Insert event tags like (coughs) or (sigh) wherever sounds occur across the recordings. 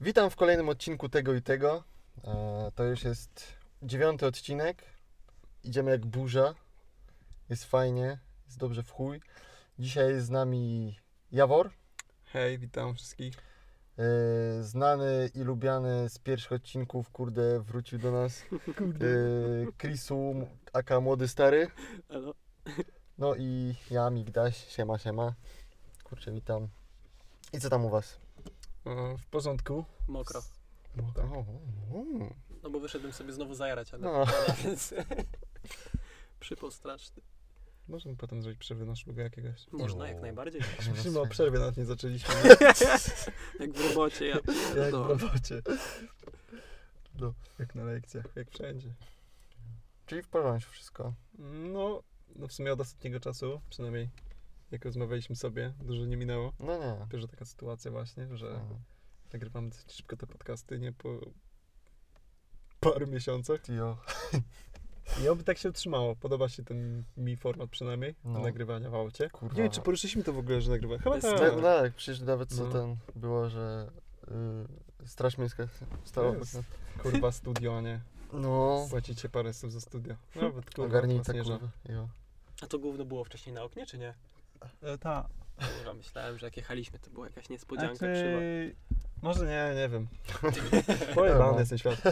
Witam w kolejnym odcinku tego i tego. E, To już jest dziewiąty odcinek. Idziemy jak burza. Jest fajnie, jest dobrze w chuj. Dzisiaj jest z nami Jawor, Hej, witam wszystkich. e, znany i lubiany z pierwszych odcinków, kurde, wrócił do nas. (laughs) E, Chrisu, aka Młody Stary. Elo. No i ja, Migdaś, siema, siema. Kurczę, witam. I co tam u was? O, w porządku. Mokro. O, o, o. No bo wyszedłem sobie znowu zajarać, ale... No. Więc... (laughs) Przypał straszny. Możemy potem zrobić przerwę na szlugę jakiegoś. Można jak najbardziej. Myślimy o przerwie, nawet nie zaczęliśmy. (laughs) Jak w robocie. Ja... Jak No. w robocie. No, jak na lekcjach, jak wszędzie. Czyli w porządku wszystko. No, no w sumie od ostatniego czasu, przynajmniej jak rozmawialiśmy sobie, dużo nie minęło. No nie. Pierwsza taka sytuacja właśnie, że No. nagrywamy dosyć szybko te podcasty, nie po paru miesiącach. Jo. I oby tak się utrzymało. Podoba się ten mi format przynajmniej, No. nagrywania w aucie. Kurwa. Nie wiem, czy poruszyliśmy to w ogóle, że nagrywamy. Chyba tak. Tak, tak, przecież nawet co No. ten było, że y, Straż Miejska stała Jest. Kurwa studio, a nie. No, Płacicie parę słów za studio. (laughs) Nawet kurwa. ogarnij was nie żal. kurwa. Jo. A to gówno było wcześniej na oknie, czy nie? E, ta. Kurwa, myślałem, że jak jechaliśmy, to była jakaś niespodzianka Znaczy, krzywa. Może nie, nie wiem. Pojebany No. jest ten świat.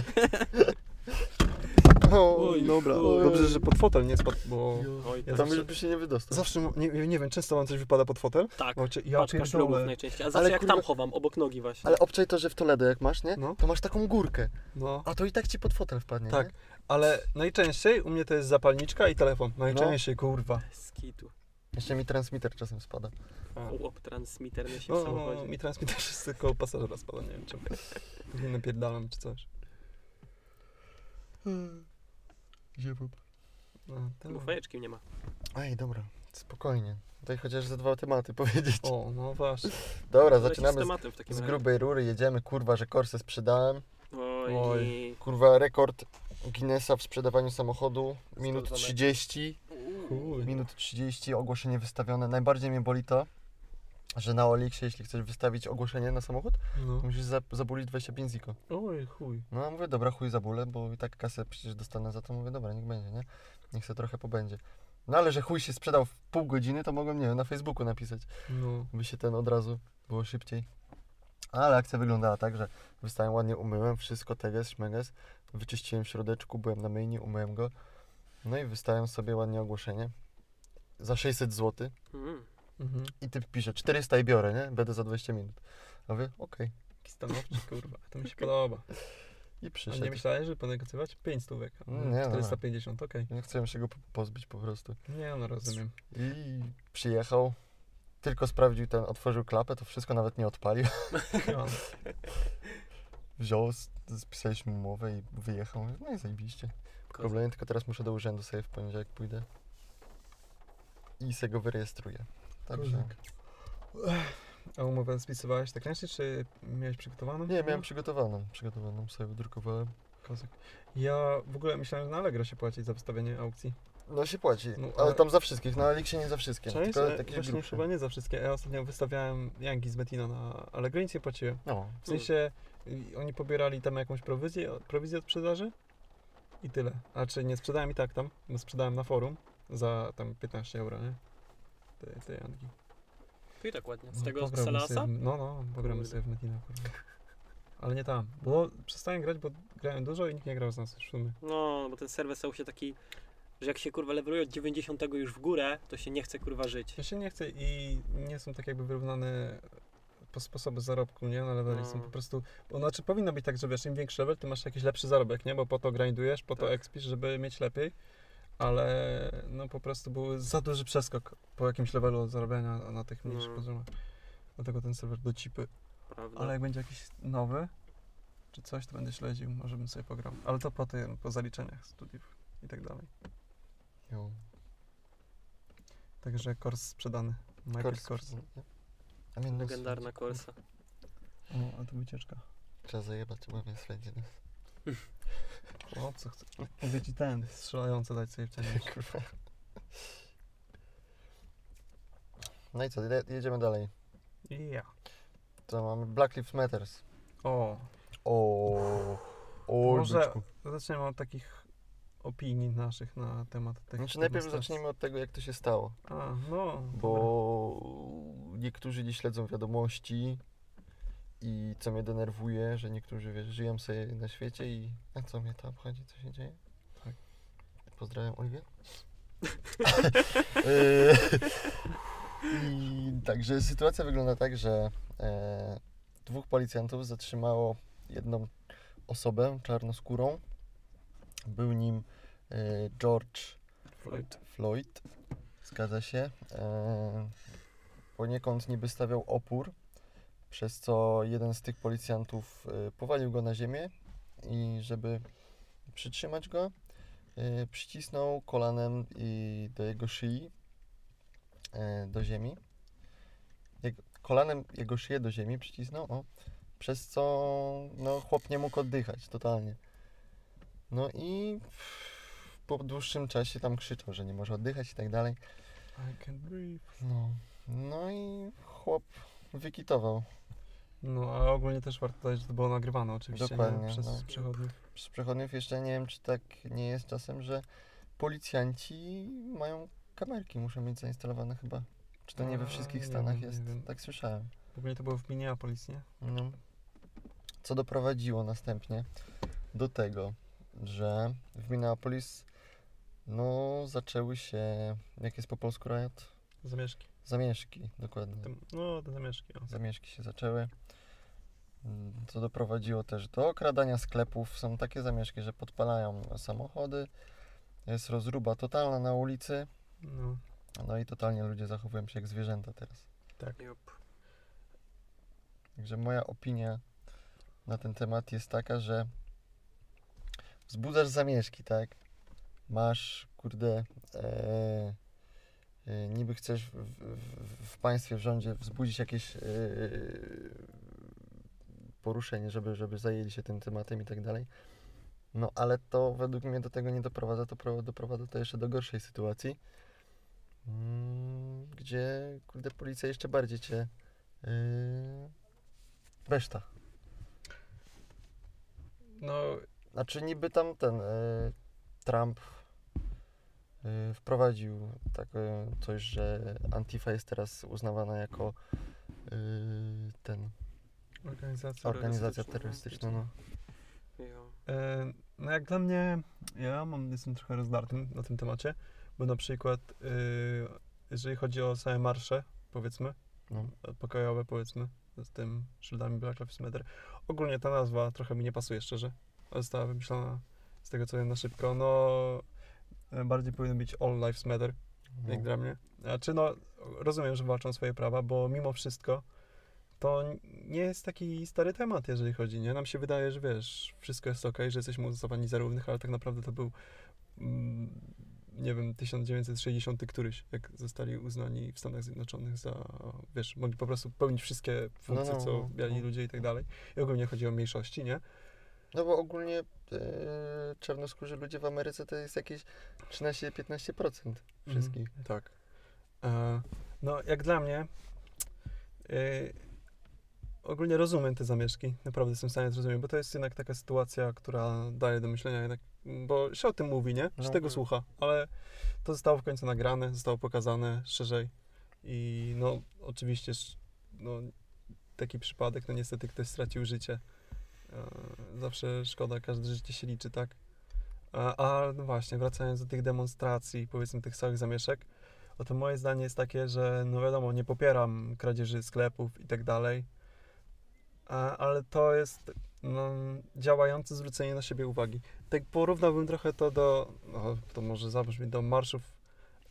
Oj, dobra. chuj. Dobrze, że pod fotel nie spadł, bo Oj, Ja Tam zawsze- już by się nie wydostał. zawsze, nie, nie wiem, często mam coś wypada pod fotel. tak. Bo cię, ja Paczka pierdolę. ślubów najczęściej. A zawsze Ale jak kurwa- tam chowam, obok nogi właśnie. Ale obczaj to, że w Toledo jak masz, nie? No. To masz taką górkę. No, A to i tak ci pod fotel wpadnie, Tak. nie? ale najczęściej u mnie to jest zapalniczka i telefon. Najczęściej, kurwa. Skitu. Jeszcze mi transmitter czasem spada. Łop transmitter nosi w No, no, samochodzie. mi transmitter jest koło pasażera spada, nie wiem czemu. Pewnie napierdalam czy coś. Ziewup. No, Bo fajeczki nie ma. Ej, dobra, spokojnie. Tutaj chociaż ze dwa tematy (laughs) powiedzieć. O, no właśnie. Dobra, Lecisz zaczynamy z, tematem w takim z razie. grubej rury, jedziemy, kurwa, że Corsę sprzedałem. Oj. Oj. Kurwa, rekord Guinnessa w sprzedawaniu samochodu. Minut 112. 30. Chuj. Minut 30, ogłoszenie wystawione. Najbardziej mnie boli to, że na Oliksie, jeśli chcesz wystawić ogłoszenie na samochód, No. to musisz za, zabulić 25 ziko. Oj, chuj. No ja mówię, dobra, chuj zabulę, bo i tak kasę przecież dostanę za to. Mówię, dobra, niech będzie, nie? Niech se trochę pobędzie. No ale że chuj się sprzedał w pół godziny, to mogłem, nie wiem, na Facebooku napisać, No. by się ten od razu było szybciej. Ale akcja wyglądała tak, że wystałem ładnie, umyłem wszystko, teges, szmeges, wyczyściłem w środeczku, byłem na mainie, umyłem go. No i wystałem sobie ładnie ogłoszenie za 600 zł. Mm. Mhm. I typ pisze 400 i biorę, nie? Będę za 20 minut. A mówię, okej. Taki stanowczy, kurwa. To mi się podoba. I A przyszedł. nie myślałeś, że ponegocjować? 5 stówek. No nie, no. 450, okej. Nie chcę się go po- pozbyć po prostu. Nie, no rozumiem. I przyjechał. Tylko sprawdził ten, otworzył klapę, to wszystko nawet nie odpalił. (laughs) Wziął, s- spisaliśmy umowę i wyjechał. Mówię, No i zajebiście. Problem, tylko teraz muszę do urzędu sobie w poniedziałek pójdę. I se go wyrejestruję. Także. Kozak. A umowę spisywałeś tak ręcznie, czy miałeś przygotowaną? Nie, miałem przygotowaną. Przygotowaną sobie wydrukowałem. Kozak. Ja w ogóle myślałem, że na Allegro się płaci za wystawienie aukcji. No się płaci, No, ale ale- tam za wszystkich, na Elixie nie za wszystkie. Cześć, tylko e, takie właśnie chyba nie za wszystkie. Ja ostatnio wystawiałem Janki z Betina na Allegro i nic nie płaciłem. No, W sensie oni pobierali tam jakąś prowizję, prowizję od sprzedaży i tyle. A czy nie sprzedałem i tak tam, bo sprzedałem na forum za tam 15 euro, nie? Te, te Janki. I tak ładnie. Z No, tego sobie w- No, no, pogramy sobie w Metina, kurwa. Ale nie tam, bo przestałem grać, bo grałem dużo i nikt nie grał z nas w sumie. No, bo ten serwer stał się taki, że jak się kurwa leveluje od 90 już w górę, to się nie chce kurwa żyć. Ja się nie chcę i nie są tak jakby wyrównane sposoby zarobku, nie? Na leveli No. są po prostu... Bo znaczy powinno być tak, że wiesz, im większy level, ty masz jakiś lepszy zarobek, nie? Bo po to grindujesz, po to Tak. expisz, żeby mieć lepiej. Ale no po prostu był za duży przeskok po jakimś levelu zarabiania na tych mniejszych No. poziomach. Dlatego ten serwer do cipy. Prawda? Ale jak będzie jakiś nowy, czy coś, to będę śledził, może bym sobie pograł. Ale to po tym, po zaliczeniach studiów i tak dalej. jo. Także kurs sprzedany. Michael Kors. A nos Legendarna korsa. O, a to wycieczka. Trzeba zajebać, bo mnie swędzi. (laughs) O, co chcę? Mówię ci ten, strzelający dać sobie w ciemność. (laughs) Kurwa. No i co, je- jedziemy dalej. I ja. To mamy Black Lives Matters. O, O, o, Może- byczku. zaczniemy od takich opinii naszych na temat tych Znaczy najpierw zacznijmy od tego, jak to się stało. A, no. dobra. Bo niektórzy nie śledzą wiadomości i co mnie denerwuje, że niektórzy wiesz, żyją sobie na świecie i a co mnie to obchodzi, co się dzieje? Tak. Pozdrawiam Oliwię. (laughs) E, I także sytuacja wygląda tak, że e, dwóch policjantów zatrzymało jedną osobę czarnoskórą. Był nim George Floyd. Floyd, zgadza się. E, poniekąd niby stawiał opór, przez co jeden z tych policjantów e, powalił go na ziemię i żeby przytrzymać go, e, przycisnął kolanem i do jego szyi e, do ziemi. Kolanem jego szyję do ziemi przycisnął, o, przez co no, chłop nie mógł oddychać totalnie. No i po dłuższym czasie tam krzyczał, że nie może oddychać i tak dalej. I can breathe. No, no i chłop wykitował No, a ogólnie też warto dodać, że to było nagrywane oczywiście Dokładnie, nie? przez no. przechodniów. przez przechodniów. Jeszcze nie wiem, czy tak nie jest czasem, że policjanci mają kamerki, muszą mieć zainstalowane chyba. Czy to nie we wszystkich nie stanach wiem, nie jest? wiem. Tak słyszałem. Ogólnie to było w Minneapolis, nie? No. Co doprowadziło następnie do tego, że w Minneapolis no zaczęły się, jak jest po polsku riot? Zamieszki. Zamieszki, dokładnie. Tym, no, te zamieszki. O. Zamieszki się zaczęły. Co doprowadziło też do okradania sklepów. Są takie zamieszki, że podpalają samochody. Jest rozruba totalna na ulicy. No, No i totalnie ludzie zachowują się jak zwierzęta teraz. Jup. Także moja opinia na ten temat jest taka, że wzbudzasz zamieszki, tak? Masz, kurde, e, e, niby chcesz w, w, w państwie, w rządzie wzbudzić jakieś e, poruszenie, żeby, żeby zajęli się tym tematem i tak dalej. No ale to według mnie do tego nie doprowadza, to pro- doprowadza to jeszcze do gorszej sytuacji, mm, gdzie, kurde, policja jeszcze bardziej cię yy, Reszta. no Znaczy niby tam ten e, Trump e, wprowadził takie coś, że Antifa jest teraz uznawana jako e, ten organizacja. organizacja terrorystyczna. No. E, no jak dla mnie, ja mam, jestem trochę rozdartym na tym temacie, bo na przykład e, jeżeli chodzi o same marsze, powiedzmy, No. pokojowe powiedzmy, z tym szyldami Black Lives Matter, ogólnie ta nazwa trochę mi nie pasuje szczerze, została wymyślona z tego co wiem na szybko, no e, bardziej powinno być All Lives Matter, jak No. dla mnie. Znaczy, no, rozumiem, że walczą swoje prawa, bo mimo wszystko to nie jest taki stary temat, jeżeli chodzi, nie? Nam się wydaje, że wiesz, wszystko jest ok, że jesteśmy uznawani za równych, ale tak naprawdę to był, mm, nie wiem, 1960 któryś, jak zostali uznani w Stanach Zjednoczonych za, wiesz, mogli po prostu pełnić wszystkie funkcje, no, co no, biali no. ludzie i tak dalej. I ogólnie chodzi o mniejszości, nie? No bo ogólnie e, czarnoskórzy ludzie w Ameryce to jest jakieś 13-15% wszystkich. Mhm, tak. E, no, jak dla mnie, e, ogólnie rozumiem te zamieszki. Naprawdę jestem w stanie zrozumieć, bo to jest jednak taka sytuacja, która daje do myślenia jednak, bo się o tym mówi, nie? Się No. tego słucha, ale to zostało w końcu nagrane, zostało pokazane szerzej i no, oczywiście, no, taki przypadek, no niestety ktoś stracił życie. E, zawsze szkoda, każde życie się liczy, tak? A, a no właśnie, wracając do tych demonstracji, powiedzmy tych całych zamieszek, oto moje zdanie jest takie, że no wiadomo, nie popieram kradzieży sklepów i tak dalej, ale to jest no, działające zwrócenie na siebie uwagi. Tak porównałbym trochę to do, no, to może zabrzmi do marszów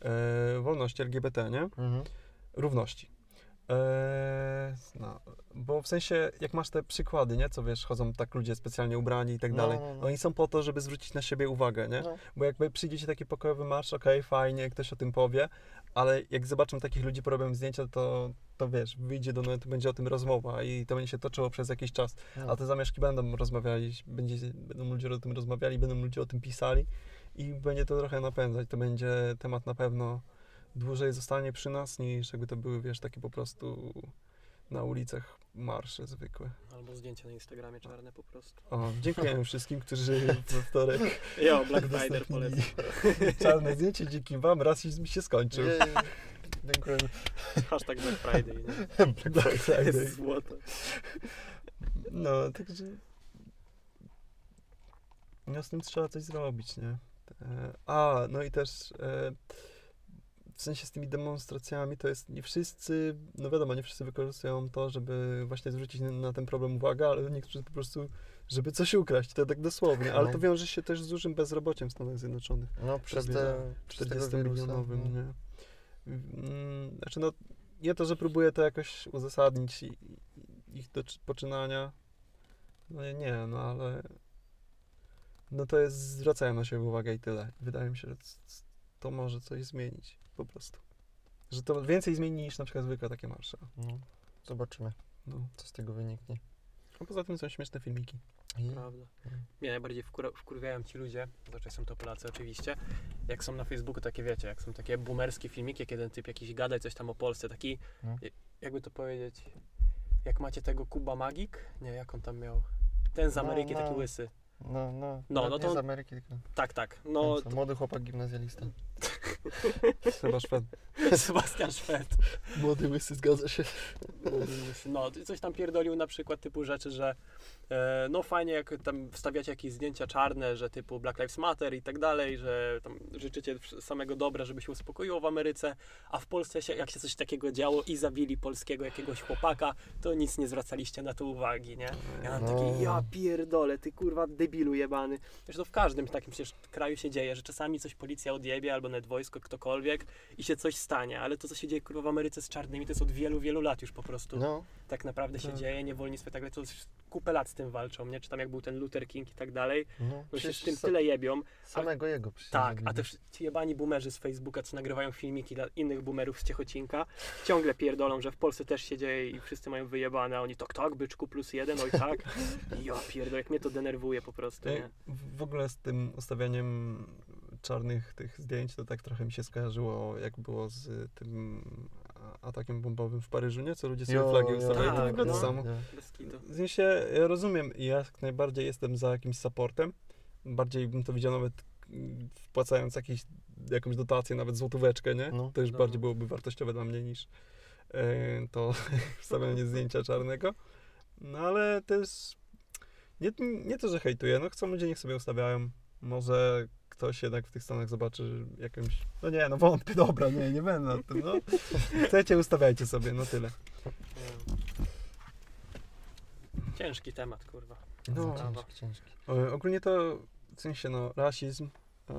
e, wolności LGBT, nie? Mhm. równości. Eee, no, bo w sensie, jak masz te przykłady, nie, co wiesz, chodzą tak ludzie specjalnie ubrani i tak No, dalej, no, no. oni są po to, żeby zwrócić na siebie uwagę, nie? No. Bo jakby przyjdzie ci taki pokojowy marsz, okej, fajnie, ktoś o tym powie, ale jak zobaczą takich ludzi, porobią zdjęcia, to, to wiesz, wyjdzie do netu, będzie o tym rozmowa i to będzie się toczyło przez jakiś czas. No. A te zamieszki będą rozmawiali, będzie, będą ludzie o tym rozmawiali, będą ludzie o tym pisali i będzie to trochę napędzać. To będzie temat na pewno dłużej zostanie przy nas, niż jakby to były, wiesz, takie po prostu na ulicach marsze zwykłe. Albo zdjęcia na Instagramie czarne po prostu. O, dziękujemy (laughs) wszystkim, którzy we wtorek Jo, Black (laughs) Friday udostępnili polecam. (laughs) czarne zdjęcie. Dzięki wam rasizm się skończył. Dziękuję. Hashtag Black Friday, nie? Black Friday. Jest złoto. No, także... No z tym trzeba coś zrobić, nie? E, A, no i też e, w sensie z tymi demonstracjami to jest nie wszyscy, no wiadomo, nie wszyscy wykorzystują to, żeby właśnie zwrócić na, ten problem uwagę, ale niektórzy po prostu, żeby coś ukraść, to tak dosłownie, ale No. to wiąże się też z dużym bezrobociem w Stanach Zjednoczonych. No przez te... przez tego 40 wirusa, milionowym, no. nie? Mm, Znaczy no, nie to, że próbuję to jakoś uzasadnić i- i- ich do, poczynania, no nie, nie, no ale no to jest, zwracają na siebie uwagę i tyle. Wydaje mi się, że to może coś zmienić, po prostu. Że to więcej zmieni niż na przykład zwykłe takie marsze. No, zobaczymy, No. co z tego wyniknie. A poza tym są śmieszne filmiki. I... Prawda. Mnie najbardziej wkur- wkurwiają ci ludzie, zazwyczaj są to Polacy oczywiście, jak są na Facebooku takie, wiecie, jak są takie boomerskie filmiki, jak jeden typ jakiś gada coś tam o Polsce, taki, No. j- jakby to powiedzieć, jak macie tego Kuba Magik? Nie, jak on tam miał? Ten z No, Ameryki, taki no. łysy. No, no, No, no, no nie to- z Ameryki, tylko Tak, tak. no, No, co, młody chłopak gimnazjalista. Chyba Szwed. (laughs) Sebastian Szwed. Młody łysy, zgadza się. No, coś tam pierdolił na przykład typu rzeczy, że e, no fajnie jak tam wstawiacie jakieś zdjęcia czarne, że typu Black Lives Matter i tak dalej, że tam życzycie samego dobra, żeby się uspokoiło w Ameryce, a w Polsce się, jak się coś takiego działo i zabili polskiego jakiegoś chłopaka, to nic nie zwracaliście na to uwagi, nie? Ja mam No. taki, ja pierdolę, ty kurwa debilu jebany. Wiesz, to w każdym takim przecież kraju się dzieje, że czasami coś policja odjebie, albo nawet wojsko, ktokolwiek i się coś stanie, ale to, co się dzieje kurwa w Ameryce z czarnymi, to jest od wielu, wielu lat już po prostu No, tak naprawdę się Tak. dzieje, niewolnictwo i tak dalej, to już kupę lat z tym walczą, nie? Czy tam jak był ten Luther King i tak dalej, no. no się z tym tyle jebią. Samego jego przecież Tak, a też ci jebani boomerzy z Facebooka, co nagrywają filmiki dla innych boomerów z Ciechocinka, ciągle pierdolą, że w Polsce też się dzieje i wszyscy mają wyjebane, a oni tak, tak, byczku plus jeden, oj tak. (laughs) Ja pierdolę, jak mnie to denerwuje po prostu, nie? W w ogóle z tym ustawianiem czarnych tych zdjęć, to tak trochę mi się skojarzyło, jak było z tym a- atakiem bombowym w Paryżu, nie? Co ludzie sobie Jo, flagi jo, ustawiali, to tak, wygląda no. samo. W sensie, ja rozumiem, ja jak najbardziej jestem za jakimś supportem, bardziej bym to widział nawet mm, wpłacając jakieś, jakąś dotację, nawet złotóweczkę, nie? No. to już No. bardziej byłoby wartościowe dla mnie niż e, to (laughs) wstawianie zdjęcia czarnego. No ale też nie, nie to, że hejtuję, no chcą ludzie, niech sobie ustawiają. Może ktoś jednak w tych Stanach zobaczy jakąś, no nie, no wątpię, dobra, nie, nie będę nad tym, no. Chcecie, ustawiajcie sobie, no tyle. Ciężki temat, kurwa. No. Ciężki, ciężki. E, Ogólnie to w sensie, no, rasizm. e,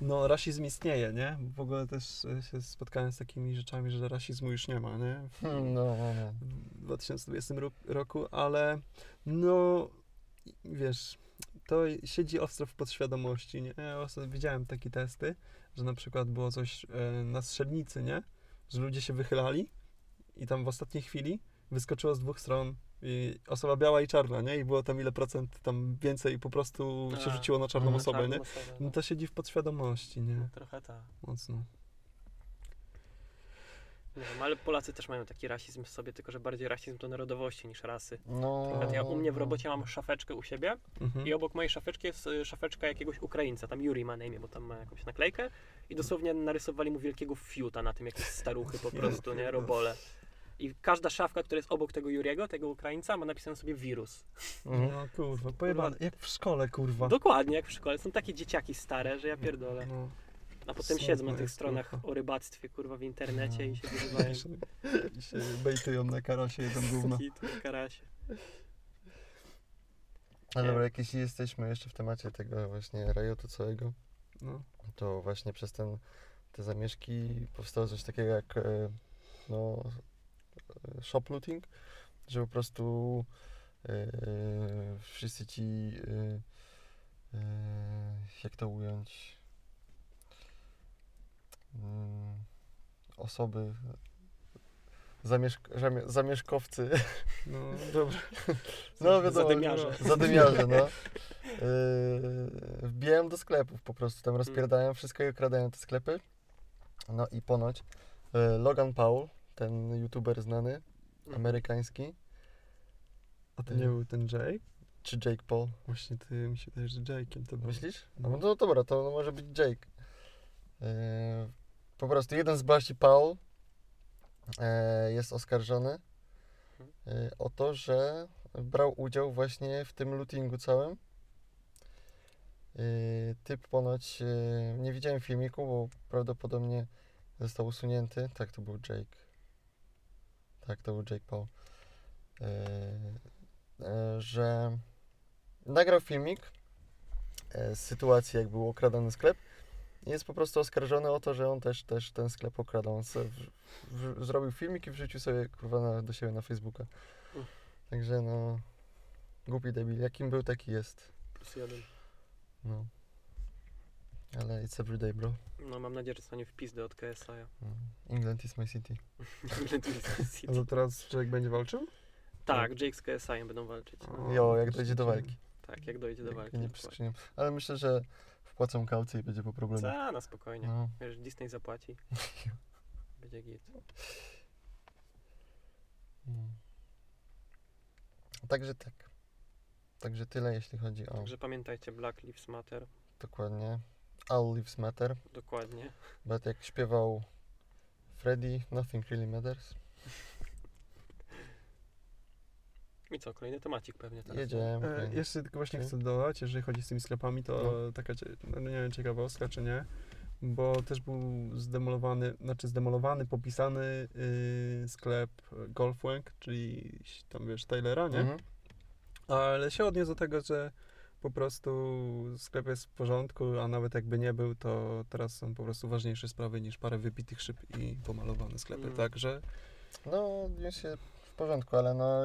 No, rasizm istnieje, nie? W ogóle też e, się spotkałem z takimi rzeczami, że rasizmu już nie ma, nie? W, No, no, no. w 2020 ro- roku, ale no, wiesz, to siedzi ostro w podświadomości, nie? Ja widziałem takie testy, że na przykład było coś e, na strzelnicy, nie? Że ludzie się wychylali i tam w ostatniej chwili wyskoczyło z dwóch stron i osoba biała i czarna, nie? I było tam ile procent tam więcej i po prostu się rzuciło na czarną osobę, Czarną nie? osobę, No no. to siedzi w podświadomości, nie? Trochę tak. Mocno. Nie wiem, ale Polacy też mają taki rasizm w sobie, tylko że bardziej rasizm do narodowości niż rasy. No, Na przykład ja u mnie w no. robocie mam szafeczkę u siebie Mhm. i obok mojej szafeczki jest y, szafeczka jakiegoś Ukraińca, tam Yuri ma na imię, bo tam ma jakąś naklejkę i dosłownie narysowali mu wielkiego fiuta na tym, jakieś staruchy po prostu, nie, robole. I każda szafka, która jest obok tego Juriego, tego Ukraińca, ma napisane sobie wirus. Mhm. No kurwa, pojebane. Jak w szkole, kurwa. Dokładnie, jak w szkole. Są takie dzieciaki stare, że ja pierdolę. No. A potem siedzą na tych stronach trochę. o rybactwie, kurwa, w internecie i się wyzywają. (laughs) I się bejtują na karosie, jedzą (laughs) gówno. Tu na karasie. Ale Nie. dobra, jak jeśli jesteśmy jeszcze w temacie tego właśnie rajotu całego, No. to właśnie przez ten, te zamieszki powstało coś takiego jak e, no, e, shoplooting, że po prostu e, wszyscy ci e, e, jak to ująć osoby zamieszk zamie- zamieszkowcy No, (laughs) dobra. no wiadomo, Zadymiarze. zadymiarze no (laughs) yy, wbijają do sklepów po prostu, tam rozpierdają wszystko i okradają te sklepy. No i ponoć yy, Logan Paul, ten youtuber znany, amerykański. A to nie był ten Jake? Czy Jake Paul? Właśnie ty mi się wydaje, że Jake'iem to był. Myślisz? No. No, no dobra, to może być Jake. Yy, po prostu jeden z braci Paul e, jest oskarżony e, o to, że brał udział właśnie w tym lootingu całym. E, typ ponoć, e, nie widziałem filmiku, bo prawdopodobnie został usunięty. Tak, to był Jake. Tak, to był Jake Paul. E, e, że nagrał filmik e, z sytuacji, jak był okradany sklep. Jest po prostu oskarżony o to, że on też, też ten sklep okradał. On w, w, zrobił filmik i wrzucił sobie kurwa na, do siebie na Facebooka. Mm. Także no, głupi debil. Jakim był, taki jest. Plus jeden. No. Ale it's everyday, bro. No mam nadzieję, że zostanie w pizdę od KSI. No. (laughs) England is my city. A to teraz Jake będzie walczył? tak, Jake z KSI będą walczyć. O, Jo, jak dojdzie do walki. Tak, jak dojdzie do Jak walki. nie. Ale myślę, że wpłacą kaucję i będzie po problemie. Co, na spokojnie. No. Wiesz, Disney zapłaci. (laughs) Będzie git. No. Także tak. Także tyle, jeśli chodzi o Także pamiętajcie, Black Lives Matter. dokładnie. All lives matter. Dokładnie. Bo jak śpiewał Freddy, nothing really matters. I co, kolejny temacik pewnie teraz. Jedziemy. E, jeszcze tylko właśnie Czy? chcę dodać, jeżeli chodzi z tymi sklepami, to No. taka, no nie wiem, ciekawostka czy nie, bo też był zdemolowany, znaczy zdemolowany, popisany y, sklep Golfwank, czyli tam wiesz, Taylora, nie? Mhm. Ale się odniósł do tego, że po prostu sklep jest w porządku, a nawet jakby nie był, to teraz są po prostu ważniejsze sprawy niż parę wypitych szyb i pomalowane sklepy. Mm. Także No, jest się w porządku, ale no...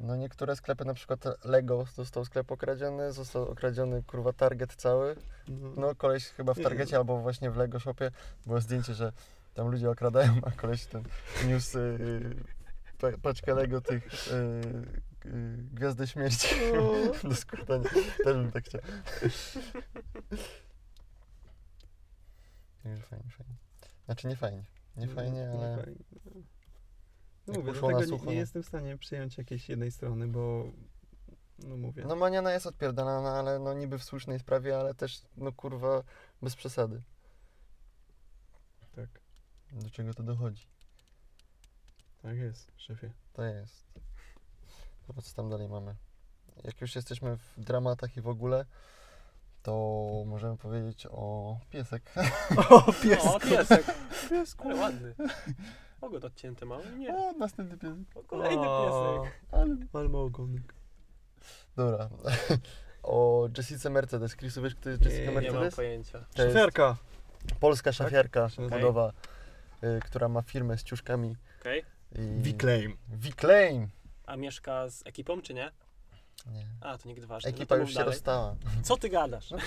No niektóre sklepy, na przykład Lego, został sklep okradziony, został okradziony kurwa Target cały. no, No koleś chyba w Nie, Targecie no. albo właśnie w Lego Shopie było zdjęcie, że tam ludzie okradają, a koleś ten niósł y, pa- paczkę Lego tych y, y, Gwiazdy Śmierci (laughs) do składania. Też bym tak chciał. Także (laughs) fajnie, fajnie. Znaczy nie fajnie. Nie fajnie, No, ale fajnie. No mówię, dlatego nie, nie no. jestem w stanie przyjąć jakiejś jednej strony, bo no mówię. no maniana jest odpierdalana, ale no niby w słusznej sprawie, ale też no kurwa bez przesady. Tak, Do czego to dochodzi? tak jest, szefie. To jest. Dobra, co tam dalej mamy? Jak już jesteśmy w dramatach i w ogóle, to możemy powiedzieć o piesek. (laughs) O, O, piesek. Ale ładny. Ogon odcięty mały? Nie. O, następny piesek. O, kolejny piesek. Ale... Ale ma ogonek. Dobra. (laughs) o Jessice Mercedes. Chrisu, wiesz kto jest Jessica nie Nie mam Mercedes? pojęcia. To jest Szafiarka! polska szafiarka się nazywa? modowa, y, która ma firmę z ciuszkami. Okej. I... V-Claim. V-Claim! A mieszka z ekipą, czy nie? Nie. A, to nigdy ważne. Ekipa no to już się dalej. rozstała. Co ty gadasz? Yy,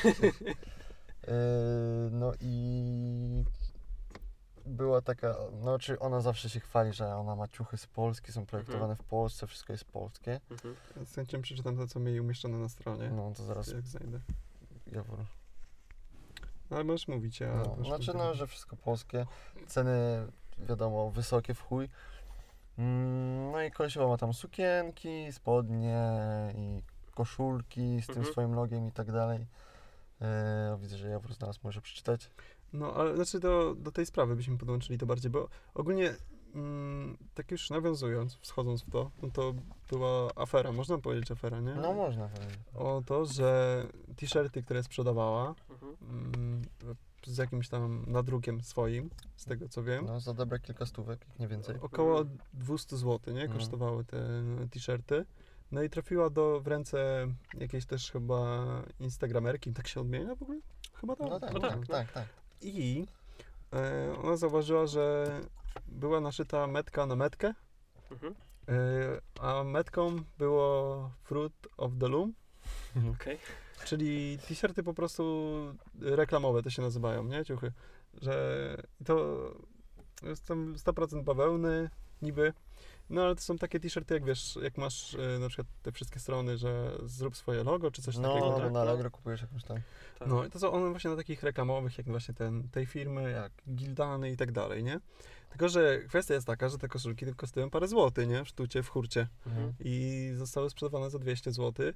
(laughs) no i była taka, no czy ona zawsze się chwali, że ona ma ciuchy z Polski, są projektowane w Polsce, wszystko jest polskie. Mhm. Z chęcią przeczytam to, co mieli umieszczone na stronie. No to zaraz Jak znajdę. Jawor. No, ale możesz mówić, ja... No, znaczy no, że wszystko polskie, ceny wiadomo wysokie w chuj. Mm, No i kolesiowa ma tam sukienki, spodnie i koszulki z tym Mhm. swoim logiem i tak dalej. Yy, widzę, że Jawor znalazł, może przeczytać. No, ale znaczy do, do tej sprawy byśmy podłączyli to bardziej, bo ogólnie mm, tak już nawiązując, wschodząc w to, no to była afera, można powiedzieć afera, nie? No można powiedzieć. O to, że t-shirty, które sprzedawała Mhm. mm, z jakimś tam nadrukiem swoim, z tego co wiem, No za dobre kilka stówek, jak nie więcej. około 200 zł, nie? Mhm. Kosztowały te t-shirty. No i trafiła do, w ręce jakiejś też chyba instagramerki, tak się odmienia w ogóle? Chyba tak. No tak, No tak, tak, tak, tak. I e, ona zauważyła, że była naszyta metka na metkę, Mhm. e, a metką było Fruit of the Loom, Okej. czyli t-shirty po prostu reklamowe to się nazywają, nie? Ciuchy. Że to jest tam 100% bawełny, niby. No ale to są takie t-shirty, jak wiesz, jak masz e, na przykład te wszystkie strony, że zrób swoje logo, czy coś No, takiego. no, tak? na Allegro kupujesz jakąś tam. Tak. No i to są one właśnie na takich reklamowych, jak właśnie ten, tej firmy, jak Gildany i tak dalej, nie? Tylko, że kwestia jest taka, że te koszulki tylko kosztują parę złotych, nie? W sztucie, w hurcie. Mhm. I zostały sprzedawane za 200 zł.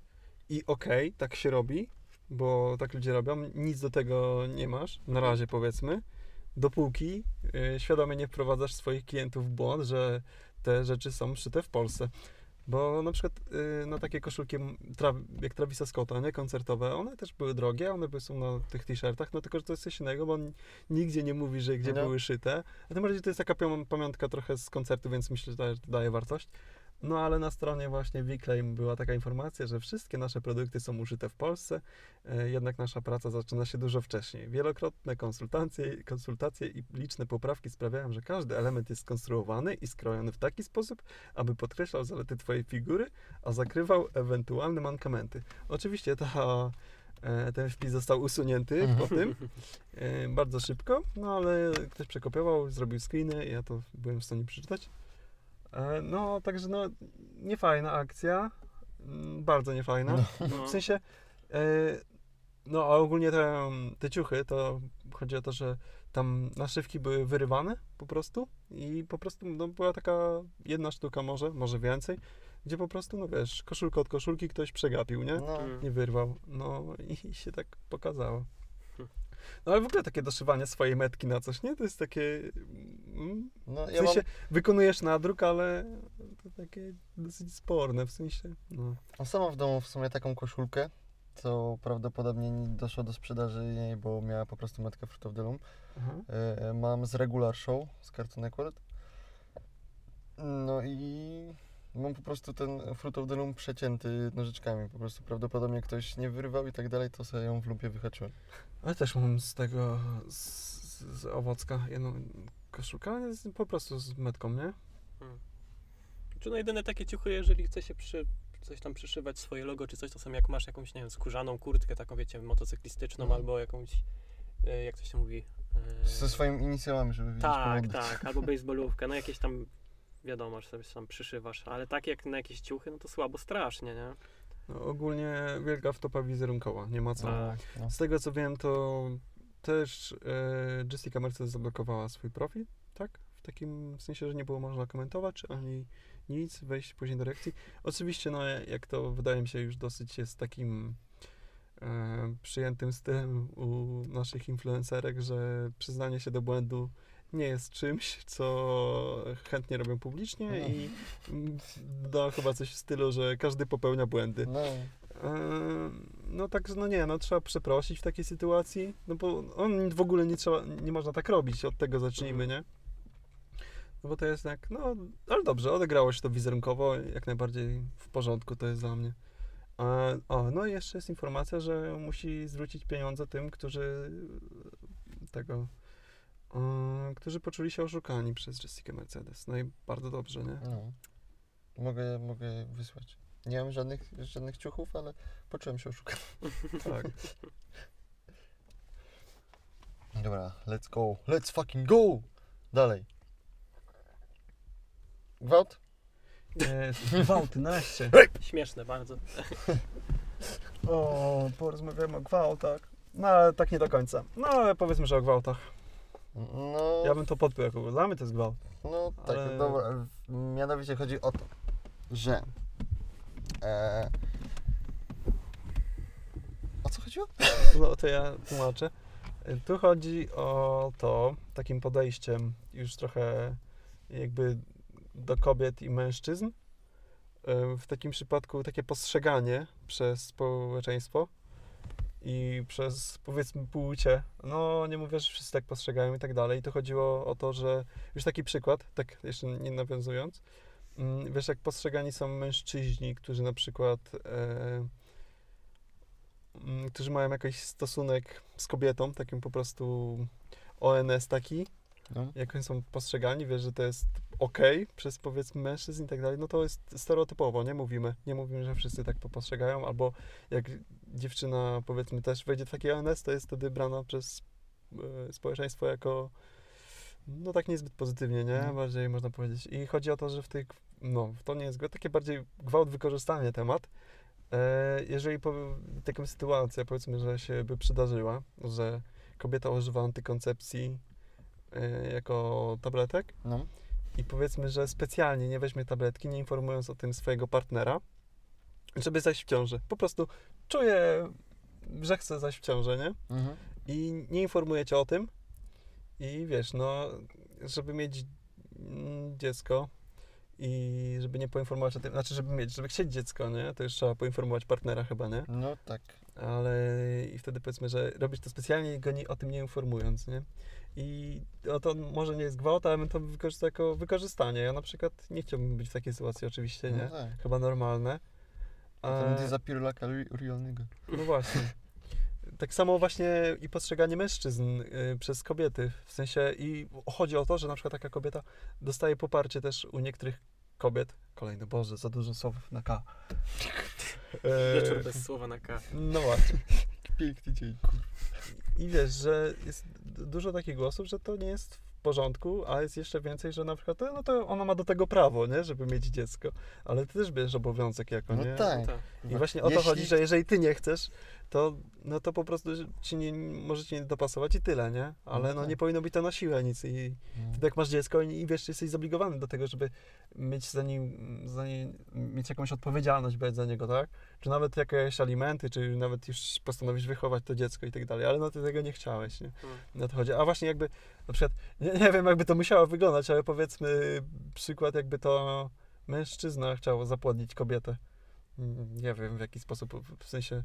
I okej, tak się robi, bo tak ludzie robią. Nic do tego nie masz, na razie powiedzmy. Dopóki y, świadomie nie wprowadzasz swoich klientów w błąd, że te rzeczy są szyte w Polsce. Bo na przykład no, takie koszulki jak Travisa Scotta, nie koncertowe, one też były drogie, one by są na tych t-shirtach, no tylko, że to jest coś innego, bo on nigdzie nie mówi, że gdzie No. były szyte. A tym bardziej to jest taka pamią- pamiątka trochę z koncertu, więc myślę, że daje wartość. No ale na stronie właśnie Wiclaim była taka informacja, że wszystkie nasze produkty są użyte w Polsce, e, jednak nasza praca zaczyna się dużo wcześniej. Wielokrotne konsultacje, konsultacje i liczne poprawki sprawiają, że każdy element jest skonstruowany i skrojony w taki sposób, aby podkreślał zalety Twojej figury, a zakrywał ewentualne mankamenty. Oczywiście ta, e, ten wpis został usunięty po tym e, bardzo szybko, no ale ktoś przekopiował, zrobił screeny ja to byłem w stanie przeczytać. E, No, także no, niefajna akcja, mm, bardzo niefajna. No. W sensie, e, no a ogólnie te, te ciuchy, to chodzi o to, że tam naszywki były wyrywane po prostu i po prostu no, była taka jedna sztuka może, może więcej, gdzie po prostu, no wiesz, koszulkę od koszulki ktoś przegapił, nie? No, Mm. Nie wyrwał, no i się tak pokazało. No ale w ogóle takie doszywanie swojej metki na coś, nie? To jest takie... mm, no W ja mam, sensie, wykonujesz nadruk, ale to takie dosyć sporne, w sensie, no. mam samą w domu w sumie taką koszulkę, co prawdopodobnie nie doszło do sprzedaży jej, bo miała po prostu metkę Fruit of the Loom. Aha. E, mam z Regular Show, z Cartoon Network. No i mam po prostu ten Fruit of the Loom przecięty nożyczkami. Po prostu prawdopodobnie ktoś nie wyrwał i tak dalej, to sobie ją w lumpie wyhaczyłem. Ale też mam z tego, z, z owocka jedną koszulkę, z, po prostu z metką, nie? Czy no jedyne takie ciuchy, jeżeli chce się przy, coś tam przyszywać swoje logo czy coś, to są jak masz jakąś, nie wiem, skórzaną kurtkę, taką wiecie, motocyklistyczną Mhm. albo jakąś, e, jak to się mówi? e, Ze swoimi inicjałami, żeby Tak, tak, albo baseballówkę, no jakieś tam, wiadomo, że sobie tam przyszywasz, ale tak jak na jakieś ciuchy, no to słabo strasznie, nie? No, ogólnie wielka wtopa wizerunkowa, nie ma co. Tak. No. Z tego co wiem, to też e, Jessica Mercedes zablokowała swój profil, tak? W takim sensie, że nie było można komentować ani nic, wejść później do reakcji. Oczywiście, no jak to wydaje mi się już dosyć jest takim e, przyjętym stylem u naszych influencerek, że przyznanie się do błędu nie jest czymś, co chętnie robią publicznie No. i mm, da chyba coś w stylu, że każdy popełnia błędy. No, Eee, No także no nie, no trzeba przeprosić w takiej sytuacji, no bo on w ogóle nie trzeba, nie można tak robić, od tego zacznijmy, nie? No bo to jest jak, no, ale dobrze, odegrało się to wizerunkowo, jak najbardziej w porządku to jest dla mnie. A, o, no i jeszcze jest informacja, że musi zwrócić pieniądze tym, którzy tego, e, którzy poczuli się oszukani przez Jessica Mercedes. No i bardzo dobrze, nie? no. Mogę, mogę wysłać. Nie mam żadnych, żadnych ciuchów, ale poczułem się oszukany. (laughs) Tak. Dobra, let's go. Let's fucking go! Dalej. Gwałt? E, Gwałty, naście. (laughs) Śmieszne bardzo. O, porozmawiamy o gwałtach. No, ale tak nie do końca. No, ale powiedzmy, że o gwałtach. No, Ja bym to podpiął jako dla mnie to jest gwałt. no tak, ale- dobra. Mianowicie chodzi o to, że... E, o co chodziło? (laughs) No, to ja tłumaczę. Tu chodzi o to, takim podejściem już trochę jakby do kobiet i mężczyzn. E, W takim przypadku takie postrzeganie przez społeczeństwo i przez powiedzmy płcie. No nie mówię, że wszyscy tak postrzegają i tak dalej. I tu chodziło o to, że już taki przykład, tak jeszcze nie nawiązując, mm, wiesz jak postrzegani są mężczyźni, którzy na przykład e, mm, którzy mają jakiś stosunek z kobietą, takim po prostu ONS taki, No. jak oni są postrzegani, wiesz, że to jest ok przez powiedzmy mężczyzn i tak dalej, no to jest stereotypowo, nie mówimy. Nie mówimy, że wszyscy tak to postrzegają, albo jak dziewczyna powiedzmy też wejdzie w taki ONS, to jest wtedy brana przez e, społeczeństwo jako no tak niezbyt pozytywnie, nie? Mhm. Bardziej można powiedzieć. I chodzi o to, że w tych, no to nie jest takie bardziej gwałt wykorzystanie temat. E, jeżeli po, taka sytuacja, powiedzmy, że się by przydarzyła, że kobieta używa antykoncepcji y, jako tabletek No. i powiedzmy, że specjalnie nie weźmie tabletki, nie informując o tym swojego partnera, żeby zajść w ciążę. Po prostu czuje, że chce zajść w ciążę, nie? Mhm. I nie informuje cię o tym. I wiesz, no, żeby mieć mm, dziecko i żeby nie poinformować o tym, znaczy, żeby mieć, żeby chcieć dziecko, nie? To już trzeba poinformować partnera chyba, nie? No tak. ale i wtedy powiedzmy, że robisz to specjalnie i go nie, o tym nie informując, nie? I no to może nie jest gwałt, ale bym to wykorzystał jako wykorzystanie. Ja na przykład nie chciałbym być w takiej sytuacji oczywiście, nie? No tak. Chyba normalne. A A, ten za no właśnie. Tak samo właśnie i postrzeganie mężczyzn y, przez kobiety. W sensie i chodzi o to, że na przykład taka kobieta dostaje poparcie też u niektórych kobiet. Kolejny, Boże, za dużo słów na K. (laughs) E, Wieczór bez słowa na K. No właśnie. (laughs) Piękny dzień, kur... I wiesz, że jest dużo takich głosów, że to nie jest w porządku, a jest jeszcze więcej, że na przykład no to ona ma do tego prawo, nie? Żeby mieć dziecko. Ale ty też bierzesz obowiązek jako, No nie? tak. Tak. I właśnie o to Jeśli- chodzi, że jeżeli ty nie chcesz, to, no to po prostu ci nie, możecie nie dopasować i tyle, nie? Ale No no tak. nie powinno być to na siłę nic i No. wtedy jak masz dziecko i, i wiesz, jesteś zobligowany do tego, żeby mieć za nim, za nie, mieć jakąś odpowiedzialność brać za niego, tak? Czy nawet jakieś alimenty, czy nawet już postanowisz wychować to dziecko i tak dalej, ale no ty tego nie chciałeś, nie? Mm. Na to chodzi. A właśnie jakby, na przykład, nie, nie wiem jakby to musiało wyglądać, ale powiedzmy przykład jakby to mężczyzna chciał zapłodnić kobietę. Mm, Nie wiem w jaki sposób, w sensie,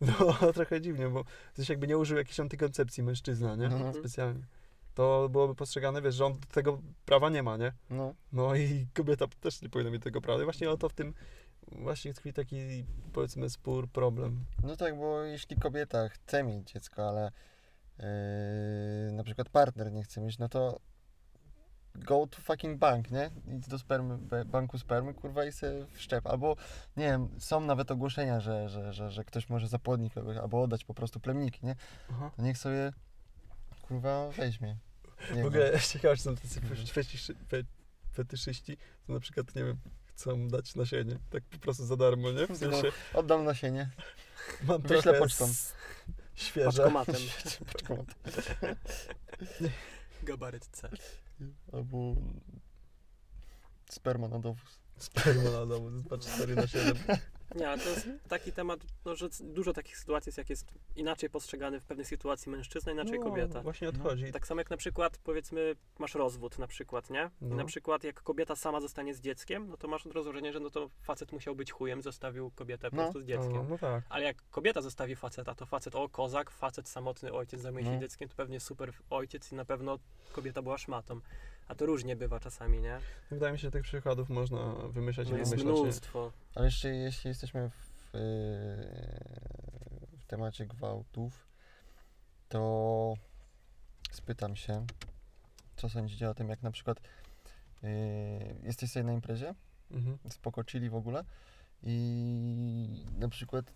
no (laughs) trochę dziwnie, bo sensie jakby nie użył jakiejś antykoncepcji mężczyzna, nie? Mhm. Specjalnie. To byłoby postrzegane, wiesz, że on tego prawa nie ma, nie? No. No i kobieta też nie powinna mieć tego prawa. I właśnie o to w tym właśnie tkwi taki, powiedzmy, spór, problem. no tak, bo jeśli kobieta chce mieć dziecko, ale yy, na przykład partner nie chce mieć, no to go to fucking bank, nie? Idź do spermy, banku spermy, kurwa i se wszczep. Albo, nie wiem, są nawet ogłoszenia, że, że, że, że ktoś może zapłodnić kogoś, albo oddać po prostu plemniki, nie? Aha. To niech sobie, kurwa, weźmie. Nie W ogóle wiem. (laughs) ciekawe, że są tacy Mhm. fetyszy, fe, fetyszyści, to na przykład, nie wiem, chcą dać nasienie, tak po prostu za darmo, nie? W sensie, Oddam nasienie. (laughs) mam Wyślę pocztą. s- świeże. Paczkomatem. (laughs) Paczkomat. Gabaryt C. Albo sperma na dowóz. Sperma na domu, zobacz 4 na 7. Nie, ale to jest taki temat, no, że dużo takich sytuacji jest, jak jest inaczej postrzegany w pewnej sytuacji mężczyzna, inaczej no, kobieta. Właśnie No. odchodzi. Tak samo jak na przykład, powiedzmy, masz rozwód na przykład, nie? I No. na przykład jak kobieta sama zostanie z dzieckiem, no to masz rozłożenie, że no to facet musiał być chujem, zostawił kobietę po No. prostu z dzieckiem. No, no tak. Ale jak kobieta zostawi faceta, to facet, o kozak, facet samotny ojciec zajmuje się No. dzieckiem, to pewnie super ojciec i na pewno kobieta była szmatą. A to różnie bywa czasami, nie? Wydaje mi się, że tych przykładów można wymyślać i No jest wymyślać. mnóstwo. Ale jeszcze jeśli jesteśmy w, yy, w temacie gwałtów, to spytam się, co sądzicie o tym, jak na przykład yy, jesteś sobie na imprezie, Mhm. spoko chilli w ogóle i na przykład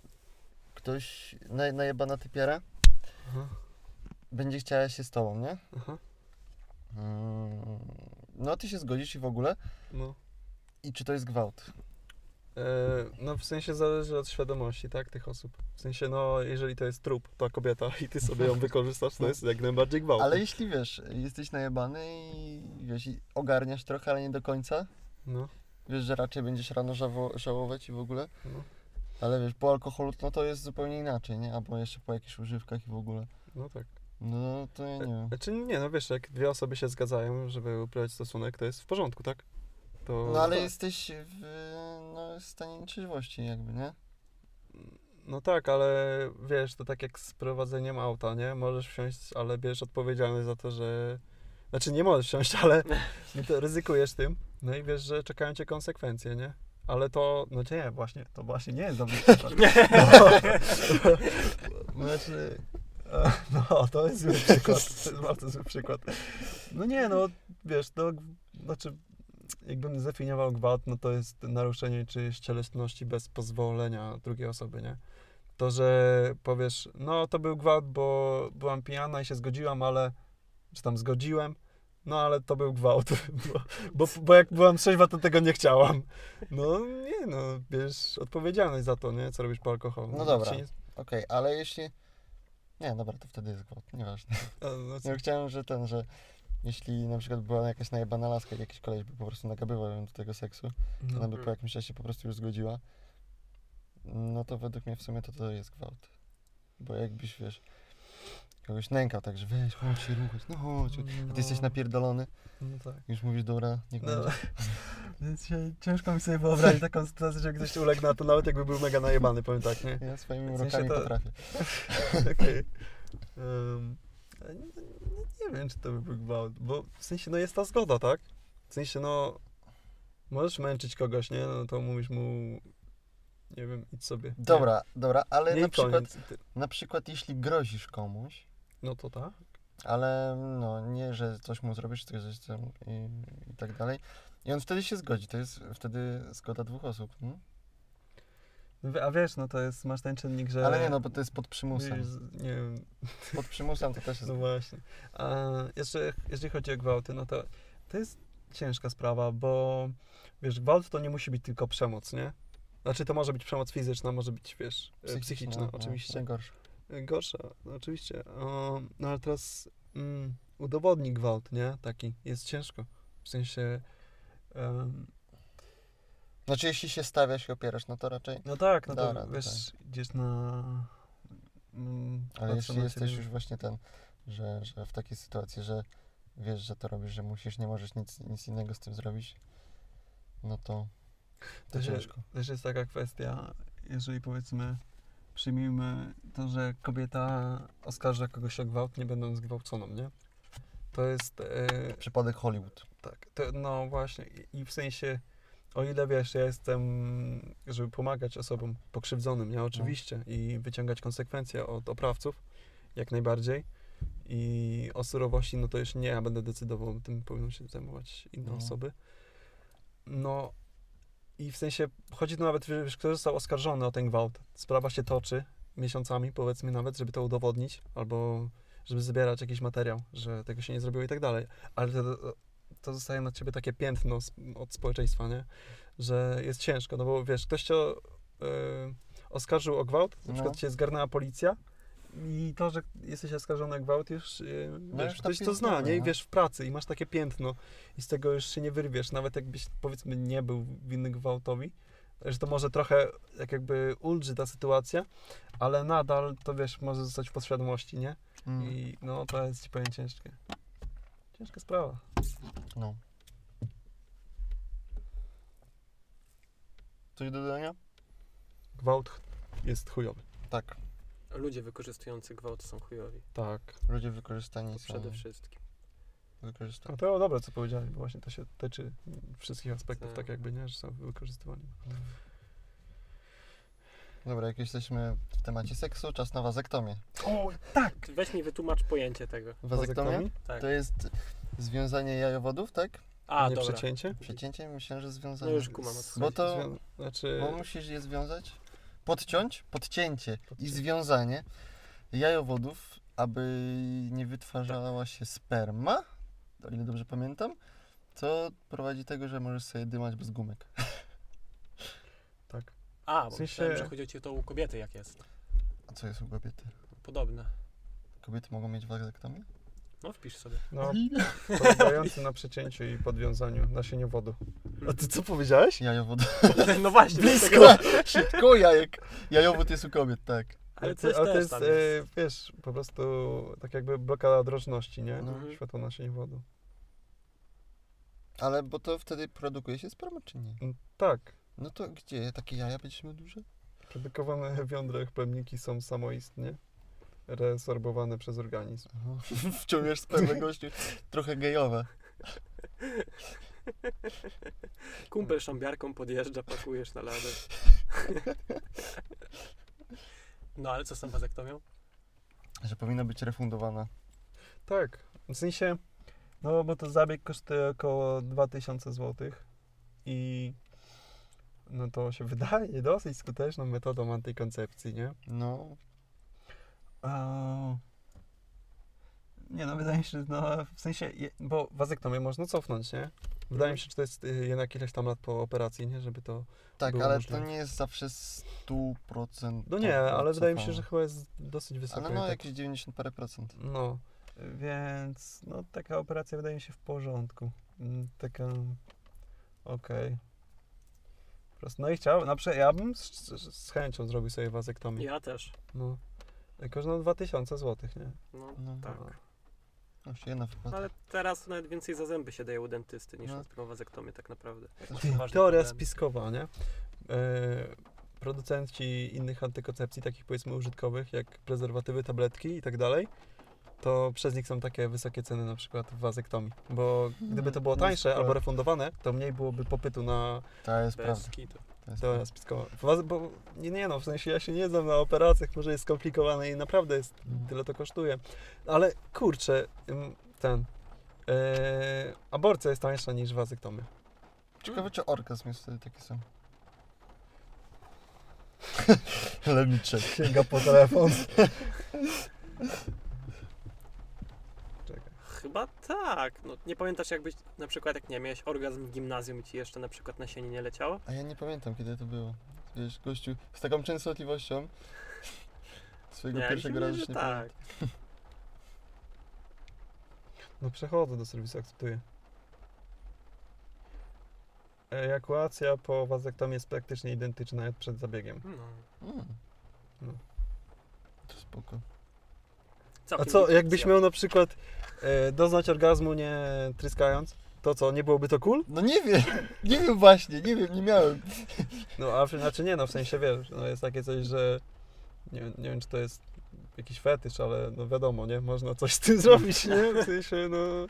ktoś, naj, najebana typiara, Aha, będzie chciała się z tobą, nie? aha. No ty się zgodzisz i w ogóle No. i czy to jest gwałt? E, no w sensie zależy od świadomości, tak, tych osób. W sensie, no, jeżeli to jest trup, ta kobieta i ty sobie ją (laughs) wykorzystasz, to jest jak najbardziej gwałt. Ale jeśli wiesz, jesteś najebany i wiesz, i ogarniasz trochę, ale nie do końca, No, wiesz, że raczej będziesz rano żało, żałować i w ogóle, no, ale wiesz, po alkoholu no to jest zupełnie inaczej, nie? Albo jeszcze po jakichś używkach i w ogóle. no tak. No to ja nie. Znaczy nie, no wiesz, jak dwie osoby się zgadzają, żeby uprawiać stosunek, to jest w porządku, tak? To, No ale jesteś w no, stanie nietrzeźwości jakby, nie? No tak, ale wiesz, to tak jak z prowadzeniem auta, nie? Możesz wsiąść, ale bierzesz odpowiedzialność za to, że... Znaczy nie możesz wsiąść, ale (laughs) to ryzykujesz tym, no i wiesz, że czekają cię konsekwencje, nie? Ale to, no nie, właśnie, to właśnie nie jest dobry (laughs) przykład. (laughs) No, znaczy, e, (laughs) no to jest zły (laughs) przykład, to jest bardzo zły przykład. No nie, no wiesz, to, znaczy, jakbym zdefiniował gwałt, no to jest naruszenie czyjejś cielesności bez pozwolenia drugiej osoby, nie? To, że powiesz, no to był gwałt, bo byłam pijana i się zgodziłam, ale, czy tam zgodziłem, no ale to był gwałt, (laughs) bo, bo, bo jak byłam trzeźwa, to tego nie chciałam. No nie, no, bierz odpowiedzialność za to, nie? Co robisz po alkoholu. No dobra. Okej, ale jeśli... Nie, dobra, to wtedy jest gwałt, nieważne. a, no, co- chciałem, że ten, że jeśli na przykład była jakaś najebana laska, jak jakiś koleś by po prostu nagabywał ją do tego seksu, to ona by po jakimś czasie po prostu już zgodziła, no to według mnie w sumie to to jest gwałt. Bo jakbyś, wiesz, kogoś nękał tak, że weź, chodź się ruchać, no chodź, a ty jesteś napierdolony, No tak. już mówisz, dobra, niech No, będzie. (laughs) więc się, ciężko mi sobie wyobrazić taką sytuację, że ktoś uległ na to, nawet jakby był mega najebany, powiem tak, nie? Ja swoimi W sensie urokami to- potrafię. (laughs) Okej. Em, ale nie, nie, nie wiem, czy to by był gwałt, bo w sensie, no jest ta zgoda, tak? W sensie, no, możesz męczyć kogoś, nie? No to mówisz mu, nie wiem, idź sobie. Nie? Dobra, dobra, ale nie, na przykład, na przykład jeśli grozisz komuś, No to tak. ale no nie, że coś mu zrobisz, tylko że tam i, i tak dalej. I on wtedy się zgodzi, to jest wtedy zgoda dwóch osób. Hmm? A wiesz, no to jest, masz ten czynnik, że... Ale nie no, bo to jest pod przymusem. z- Nie wiem, (laughs) Pod przymusem to też jest... no właśnie. A jeszcze, jeżeli chodzi o gwałty, no to to jest ciężka sprawa, bo wiesz, gwałt to nie musi być tylko przemoc, nie? Znaczy to może być przemoc fizyczna, może być, wiesz, psychiczna, psychiczna no, oczywiście. Najgorsze. Gorsza, no oczywiście. O, no ale teraz mm, udowodni gwałt, nie? Taki, jest ciężko. W sensie... em, Znaczy jeśli się stawiasz i opierasz, no to raczej... no tak, no to radę, wiesz, idziesz na... Mm, Ale jeśli jesteś ciebie. już właśnie ten, że, że w takiej sytuacji, że wiesz, że to robisz, że musisz, nie możesz nic, nic innego z tym zrobić, no to, to To ciężko. Też jest taka kwestia, jeżeli powiedzmy przyjmijmy to, że kobieta oskarża kogoś o gwałt, nie będąc gwałconą, nie? To jest... E, Przypadek Hollywood. tak, to, no właśnie i, w sensie, o ile wiesz, ja jestem, żeby pomagać osobom pokrzywdzonym, nie? Oczywiście i wyciągać konsekwencje od oprawców, jak najbardziej. I o surowości, no to już nie ja będę decydował, tym powinną się zajmować inne No. osoby. No i w sensie, chodzi tu nawet, wiesz, kto został oskarżony o ten gwałt. Sprawa się toczy miesiącami, powiedzmy nawet, żeby to udowodnić, albo żeby zbierać jakiś materiał, że tego się nie zrobiło i tak dalej. Ale to, to zostaje na ciebie takie piętno od społeczeństwa, nie? Że jest ciężko, no bo wiesz, ktoś cię e, oskarżył o gwałt, na No. przykład cię zgarnęła policja i to, że jesteś oskarżony o gwałt już, e, wiesz, już ktoś to zna, nie? I no. wiesz, w pracy i masz takie piętno i z tego już się nie wyrwiesz, nawet jakbyś powiedzmy nie był winny gwałtowi, że to może trochę jak jakby ulży ta sytuacja, ale nadal to wiesz, może zostać w podświadomości, nie? Mm. I no to jest ci powiem ciężkie. Ciężka sprawa. No. Coś do dodania? Gwałt jest chujowy. Tak. Ludzie wykorzystujący gwałt są chujowi. Tak. Ludzie wykorzystani są Przede wszystkim. wykorzystani. No to dobre, co powiedziałeś, bo właśnie to się tyczy wszystkich aspektów, Tak. tak jakby, nie? Że są wykorzystywani. Dobra, jak jesteśmy w temacie seksu, czas na wazektomię. O, tak! Weź mi wytłumacz pojęcie tego. Wazektomia Tak. to jest związanie jajowodów, tak? A, nie dobra. przecięcie? Przecięcie? Myślałem, że No związanie. już kumam o Bo to, Zwią- Znaczy... bo musisz je związać, podciąć, podcięcie i związanie jajowodów, aby nie wytwarzała się sperma, o ile dobrze pamiętam, co prowadzi do tego, że możesz sobie dymać bez gumek. (laughs) Tak. A, bo W sensie- myślałem, że chodzi o cię to u kobiety jak jest. A co jest u kobiety? Podobne. Kobiety mogą mieć wazektomię? No wpisz sobie. No, polegający na przecięciu i podwiązaniu nasieniowodu. A ty co powiedziałeś? Jajowody. (laughs) No właśnie, Blisko! Szybko jajek. Jajowód jest u kobiet, tak. Ale to, ale to też jest, e, jest. wiesz, po prostu tak jakby blokada drożności, nie? Mhm. Światło nasieniowodu. Ale bo to wtedy produkuje się sperma, czy nie? Mm, Tak. No to gdzie? Takie jaja będziesz miał duże? Produkowane w jądrach plemniki są samoistnie resorbowane przez organizm. (laughs) Wciągasz spermę gościu. Trochę gejowe. Kumpel szambiarką podjeżdża, pakujesz na ladę. No ale co z tą wazektomią? Że powinna być refundowana. Tak, w sensie, no bo to zabieg kosztuje około 2000 zł i no to się wydaje dosyć skuteczną metodą antykoncepcji, nie? No, A... Nie no, wydaje mi się, że no, w sensie, je- bo wazektomię można cofnąć, nie? Wydaje mi się, że to jest y, jednak ileś tam lat po operacji, nie? Żeby to... tak, Było ale możliwe. to nie jest zawsze 100%. No nie, ale wydaje mi się, że chyba jest dosyć wysoko. Ale i no tak, jakieś 90 parę procent. No, Więc no, taka operacja wydaje mi się w porządku. Mm, Taka okej. Po prostu, no i chciałem, na przykład ja bym z, z, z chęcią zrobił sobie wazektomię. Ja też. No. Jakoś no 2000 zł, nie? No, No, tak. No. Jeszcze jedna No, ale teraz nawet więcej za zęby się daje u dentysty niż No. na taką wazektomię tak naprawdę. Teoria spiskowa, nie? E, producenci innych antykoncepcji, takich powiedzmy użytkowych, jak prezerwatywy, tabletki i tak dalej, to przez nich są takie wysokie ceny na przykład w wazektomii. Bo gdyby to było No, tańsze spoko. albo refundowane, to mniej byłoby popytu na To jest Bez prawda. kitu. To jest teorię prawda. spiskową. Waze- Bo nie, nie no, w sensie ja się nie znam na operacjach, może jest skomplikowane i naprawdę jest, Mhm. tyle to kosztuje. Ale kurczę, ten... E, aborcja jest tańsza niż wazektomia. Ciekawe, czy orgazm jest wtedy taki sam. (laughs) Lemiczek. Sięga po telefon. (laughs) Chyba tak. No, nie pamiętasz jakbyś na przykład jak nie miałeś orgazm w gimnazjum i ci jeszcze na przykład nasienie nie leciało? A ja nie pamiętam, kiedy to było. Wiesz, gościu, z taką częstotliwością swojego Nie, pierwszego razu nie tak. pamiętam. No przechodzę do serwisu, akceptuję. Ejakuacja po wazektomii jest praktycznie identyczna jak przed zabiegiem. No. Mm. No. To spoko. A co, jakbyś miał na przykład e, doznać orgazmu nie tryskając, to co, nie byłoby to cool? No nie wiem, nie wiem właśnie, nie wiem, nie miałem. No a znaczy nie, no w sensie wiesz, no jest takie coś, że nie, nie wiem czy to jest jakiś fetysz, ale no wiadomo, nie? Można coś z tym zrobić, nie? W sensie, no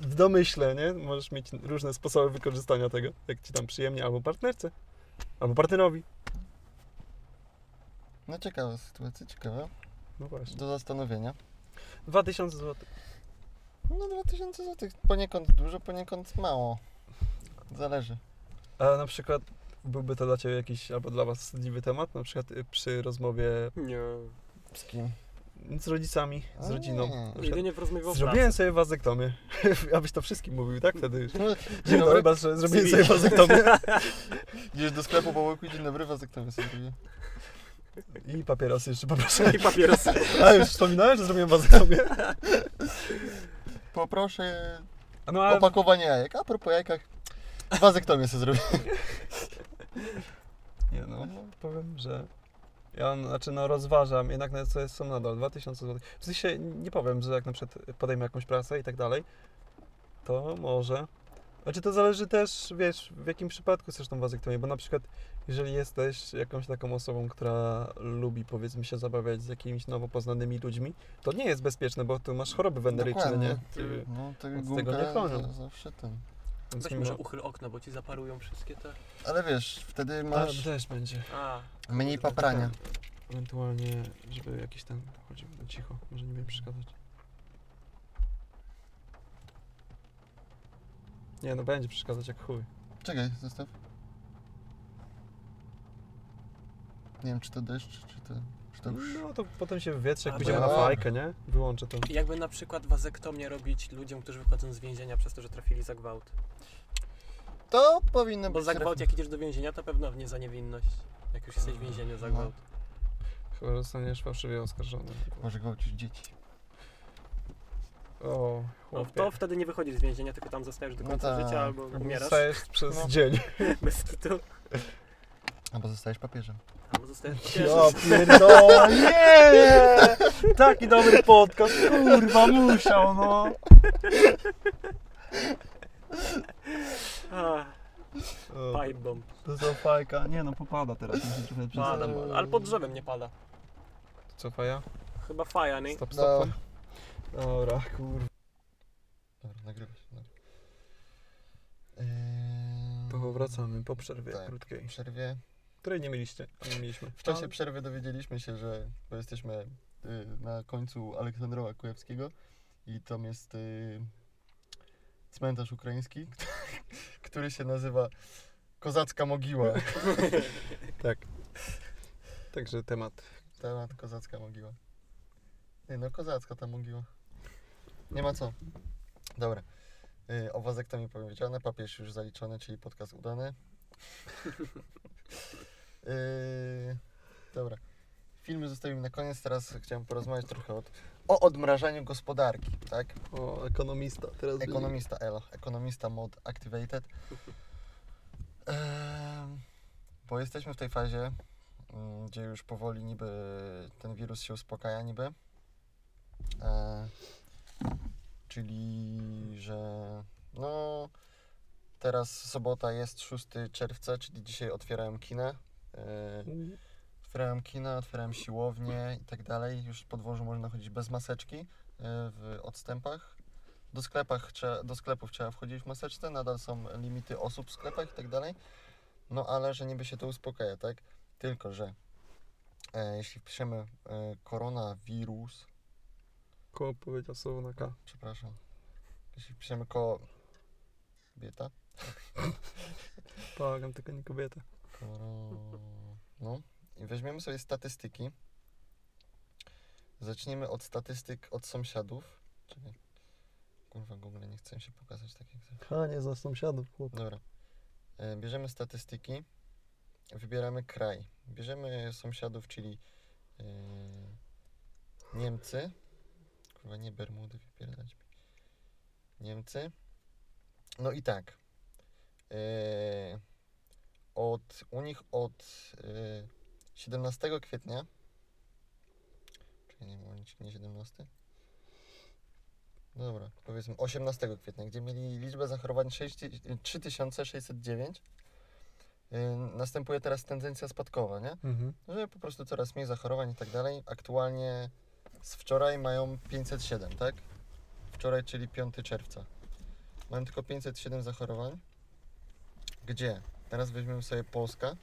w domyśle, nie? Możesz mieć różne sposoby wykorzystania tego, jak ci tam przyjemnie, albo partnerce, albo partnerowi. No ciekawa sytuacja, ciekawa. No właśnie. Do zastanowienia. 2000 zł. No 2000 zł, poniekąd dużo, poniekąd mało. Zależy. A na przykład byłby to dla Ciebie jakiś, albo dla Was wstydliwy temat, na przykład y, przy rozmowie Nie. Z kim? z rodzicami, z A rodziną. nie. Jedynie w rozmowie o Zrobiłem pracy. sobie wazektomię. (laughs) Abyś to wszystkim mówił, tak? Wtedy już. No, Dzień dobry, patrzę, zrobiłem sobie wazektomię. (laughs) Idziesz do sklepu po łyku, dzień dobry, wazektomię sobie. I papierosy jeszcze poproszę. I papierosy. (laughs) A już wspominałem, że zrobiłem wazektomię. Poproszę No ale opakowanie jajek. A propos jajkach, wazektomię sobie zrobię. (laughs) nie no, powiem, że ja znaczy no rozważam, jednak na co jest są nadal 2000 zł. W sensie nie powiem, że jak na przykład podejmę jakąś pracę i tak dalej, to może. Znaczy to zależy też, wiesz, w jakim przypadku chcesz tą wazektomię, bo na przykład jeżeli jesteś jakąś taką osobą, która lubi powiedzmy się zabawiać z jakimiś nowo poznanymi ludźmi, to nie jest bezpieczne, bo tu masz choroby weneryczne, Dokładnie. nie? Ty, No gumka tego nie chronią. za- zawsze ten. więc Weź może uchyl okno, bo ci zaparują wszystkie te... Ale wiesz, wtedy Tak, masz też będzie. A, mniej kurde, paprania. Ewentualnie, żeby jakiś ten. Chodź, no cicho, może nie wiem przeszkadzać. Nie, no będzie przeszkadzać jak chuj. Czekaj, zostaw. Nie wiem, czy to deszcz, czy to... Czy to... No to potem się wywietrze, jak pójdziemy na fajkę, nie? Wyłączę to. Jakby na przykład wazektomię robić ludziom, którzy wychodzą z więzienia przez to, że trafili za gwałt. To powinno Bo być... za gwałt jak idziesz do więzienia, to pewno nie za niewinność. Jak już jesteś w więzieniu za No. gwałt. Chyba że zostaniesz fałszywie oskarżony. Może gwałcić dzieci. O, No, chłopie. to wtedy nie wychodzisz z więzienia, tylko tam zostajesz do No końca tak. życia albo Albo umierasz Zostajesz przez No. dzień. (laughs) bez kitu. Albo zostajesz papieżem. Albo zostajesz Ja księżem. pierdolę, nie! (laughs) Taki dobry podcast, kurwa, musiał, no. (laughs) Pipe bomb. To za fajka. Nie no, popada teraz. Pada, ale pod drzewem nie pada. Co faja? Chyba faja, nie? Stop, No. stop. Dobra, kurwa. Dobra, nagrywa się. Dobra. Eee, To wracamy po przerwie Tak. krótkiej, przerwie. Której nie mieliście, nie mieliśmy. W czasie przerwy dowiedzieliśmy się, że bo jesteśmy y, na końcu Aleksandrowa Kujawskiego i tam jest y, cmentarz ukraiński, (laughs) który się nazywa Kozacka Mogiła. (laughs) Tak. Także temat. Temat Kozacka Mogiła. Nie no, kozacka ta mogiła. Nie ma co. Dobra. Y, o wazektomii powiedziane, papież już zaliczony, czyli podcast udany. (laughs) y, dobra. filmy zostawimy na koniec. Teraz chciałem porozmawiać trochę od, o odmrażaniu gospodarki, tak? O, ekonomista. Teraz Ekonomista Elo, ekonomista mod activated. Ehm, bo jesteśmy w tej fazie, mm, gdzie już powoli niby ten wirus się uspokaja niby. E, czyli, że no teraz sobota jest 6 czerwca, czyli dzisiaj otwierałem kinę. E, Otwierałem kina, otwierałem siłownię i tak dalej. Już w podwórzu można chodzić bez maseczki e, w odstępach. Do, sklepach, trzeba, do sklepów trzeba wchodzić w maseczce, nadal są limity osób w sklepach i tak dalej. No ale że niby się to uspokaja, tak? Tylko, że e, jeśli wpiszemy e, koronawirus, Koło powiedział słowo na K. przepraszam, jeśli wpiszemy ko... Bieta? Pałagam tylko nie kobieta. No i weźmiemy sobie statystyki. Zaczniemy od statystyk od sąsiadów. Czekaj. Kurwa, Google nie chce mi się pokazać tak jak zawsze. Ha, nie za sąsiadów, chłop. Dobra. E, Bierzemy statystyki. Wybieramy kraj. Bierzemy sąsiadów, czyli e, Niemcy. Kurwa, nie Bermudy, wypierdać mi. Niemcy. No i tak. E, od, u nich od e, 17 kwietnia. Czyli nie momencik, nie 17. Dobra, powiedzmy 18 kwietnia, gdzie mieli liczbę zachorowań 6, 3609. Yy, następuje teraz tendencja spadkowa, nie? Mhm. Że po prostu coraz mniej zachorowań i tak dalej. Aktualnie z wczoraj mają 507, tak? Wczoraj, czyli 5 czerwca. Mają tylko 507 zachorowań. Gdzie? Teraz weźmiemy sobie Polska.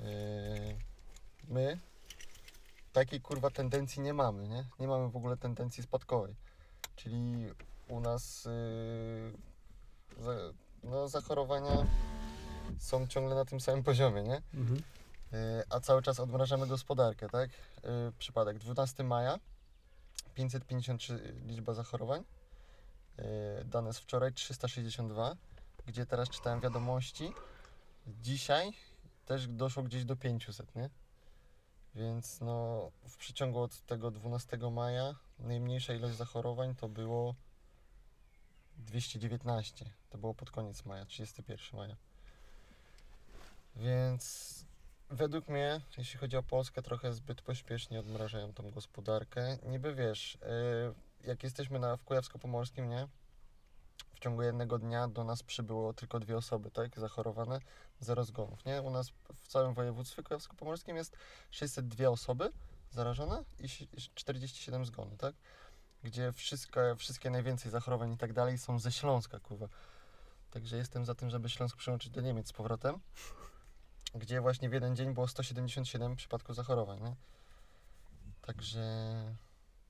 Yy, my takiej kurwa tendencji nie mamy, nie? Nie mamy w ogóle tendencji spadkowej. Czyli u nas za, no, zachorowania są ciągle na tym samym poziomie, nie? Mhm. Yy, a cały czas odmrażamy gospodarkę, tak? Yy, przypadek 12 maja 553 liczba zachorowań. Dane z wczoraj 362, gdzie teraz czytałem wiadomości. Dzisiaj też doszło gdzieś do 500, nie? Więc no w przeciągu od tego 12 maja najmniejsza ilość zachorowań to było 219. To było pod koniec maja, 31 maja. Więc według mnie, jeśli chodzi o Polskę, trochę zbyt pośpiesznie odmrażają tą gospodarkę. Niby wiesz, yy, jak jesteśmy na, w Kujawsko-Pomorskim, nie? W ciągu jednego dnia do nas przybyło tylko dwie osoby, tak? Zachorowane, zero zgonów, nie? U nas w całym województwie kujawsko-pomorskim jest 602 osoby zarażone i si- i 47 zgonów, tak? Gdzie wszystkie, wszystkie najwięcej zachorowań i tak dalej są ze Śląska, kurwa. Także jestem za tym, żeby Śląsk przyłączyć do Niemiec z powrotem, gdzie właśnie w jeden dzień było 177 przypadków zachorowań, nie? Także...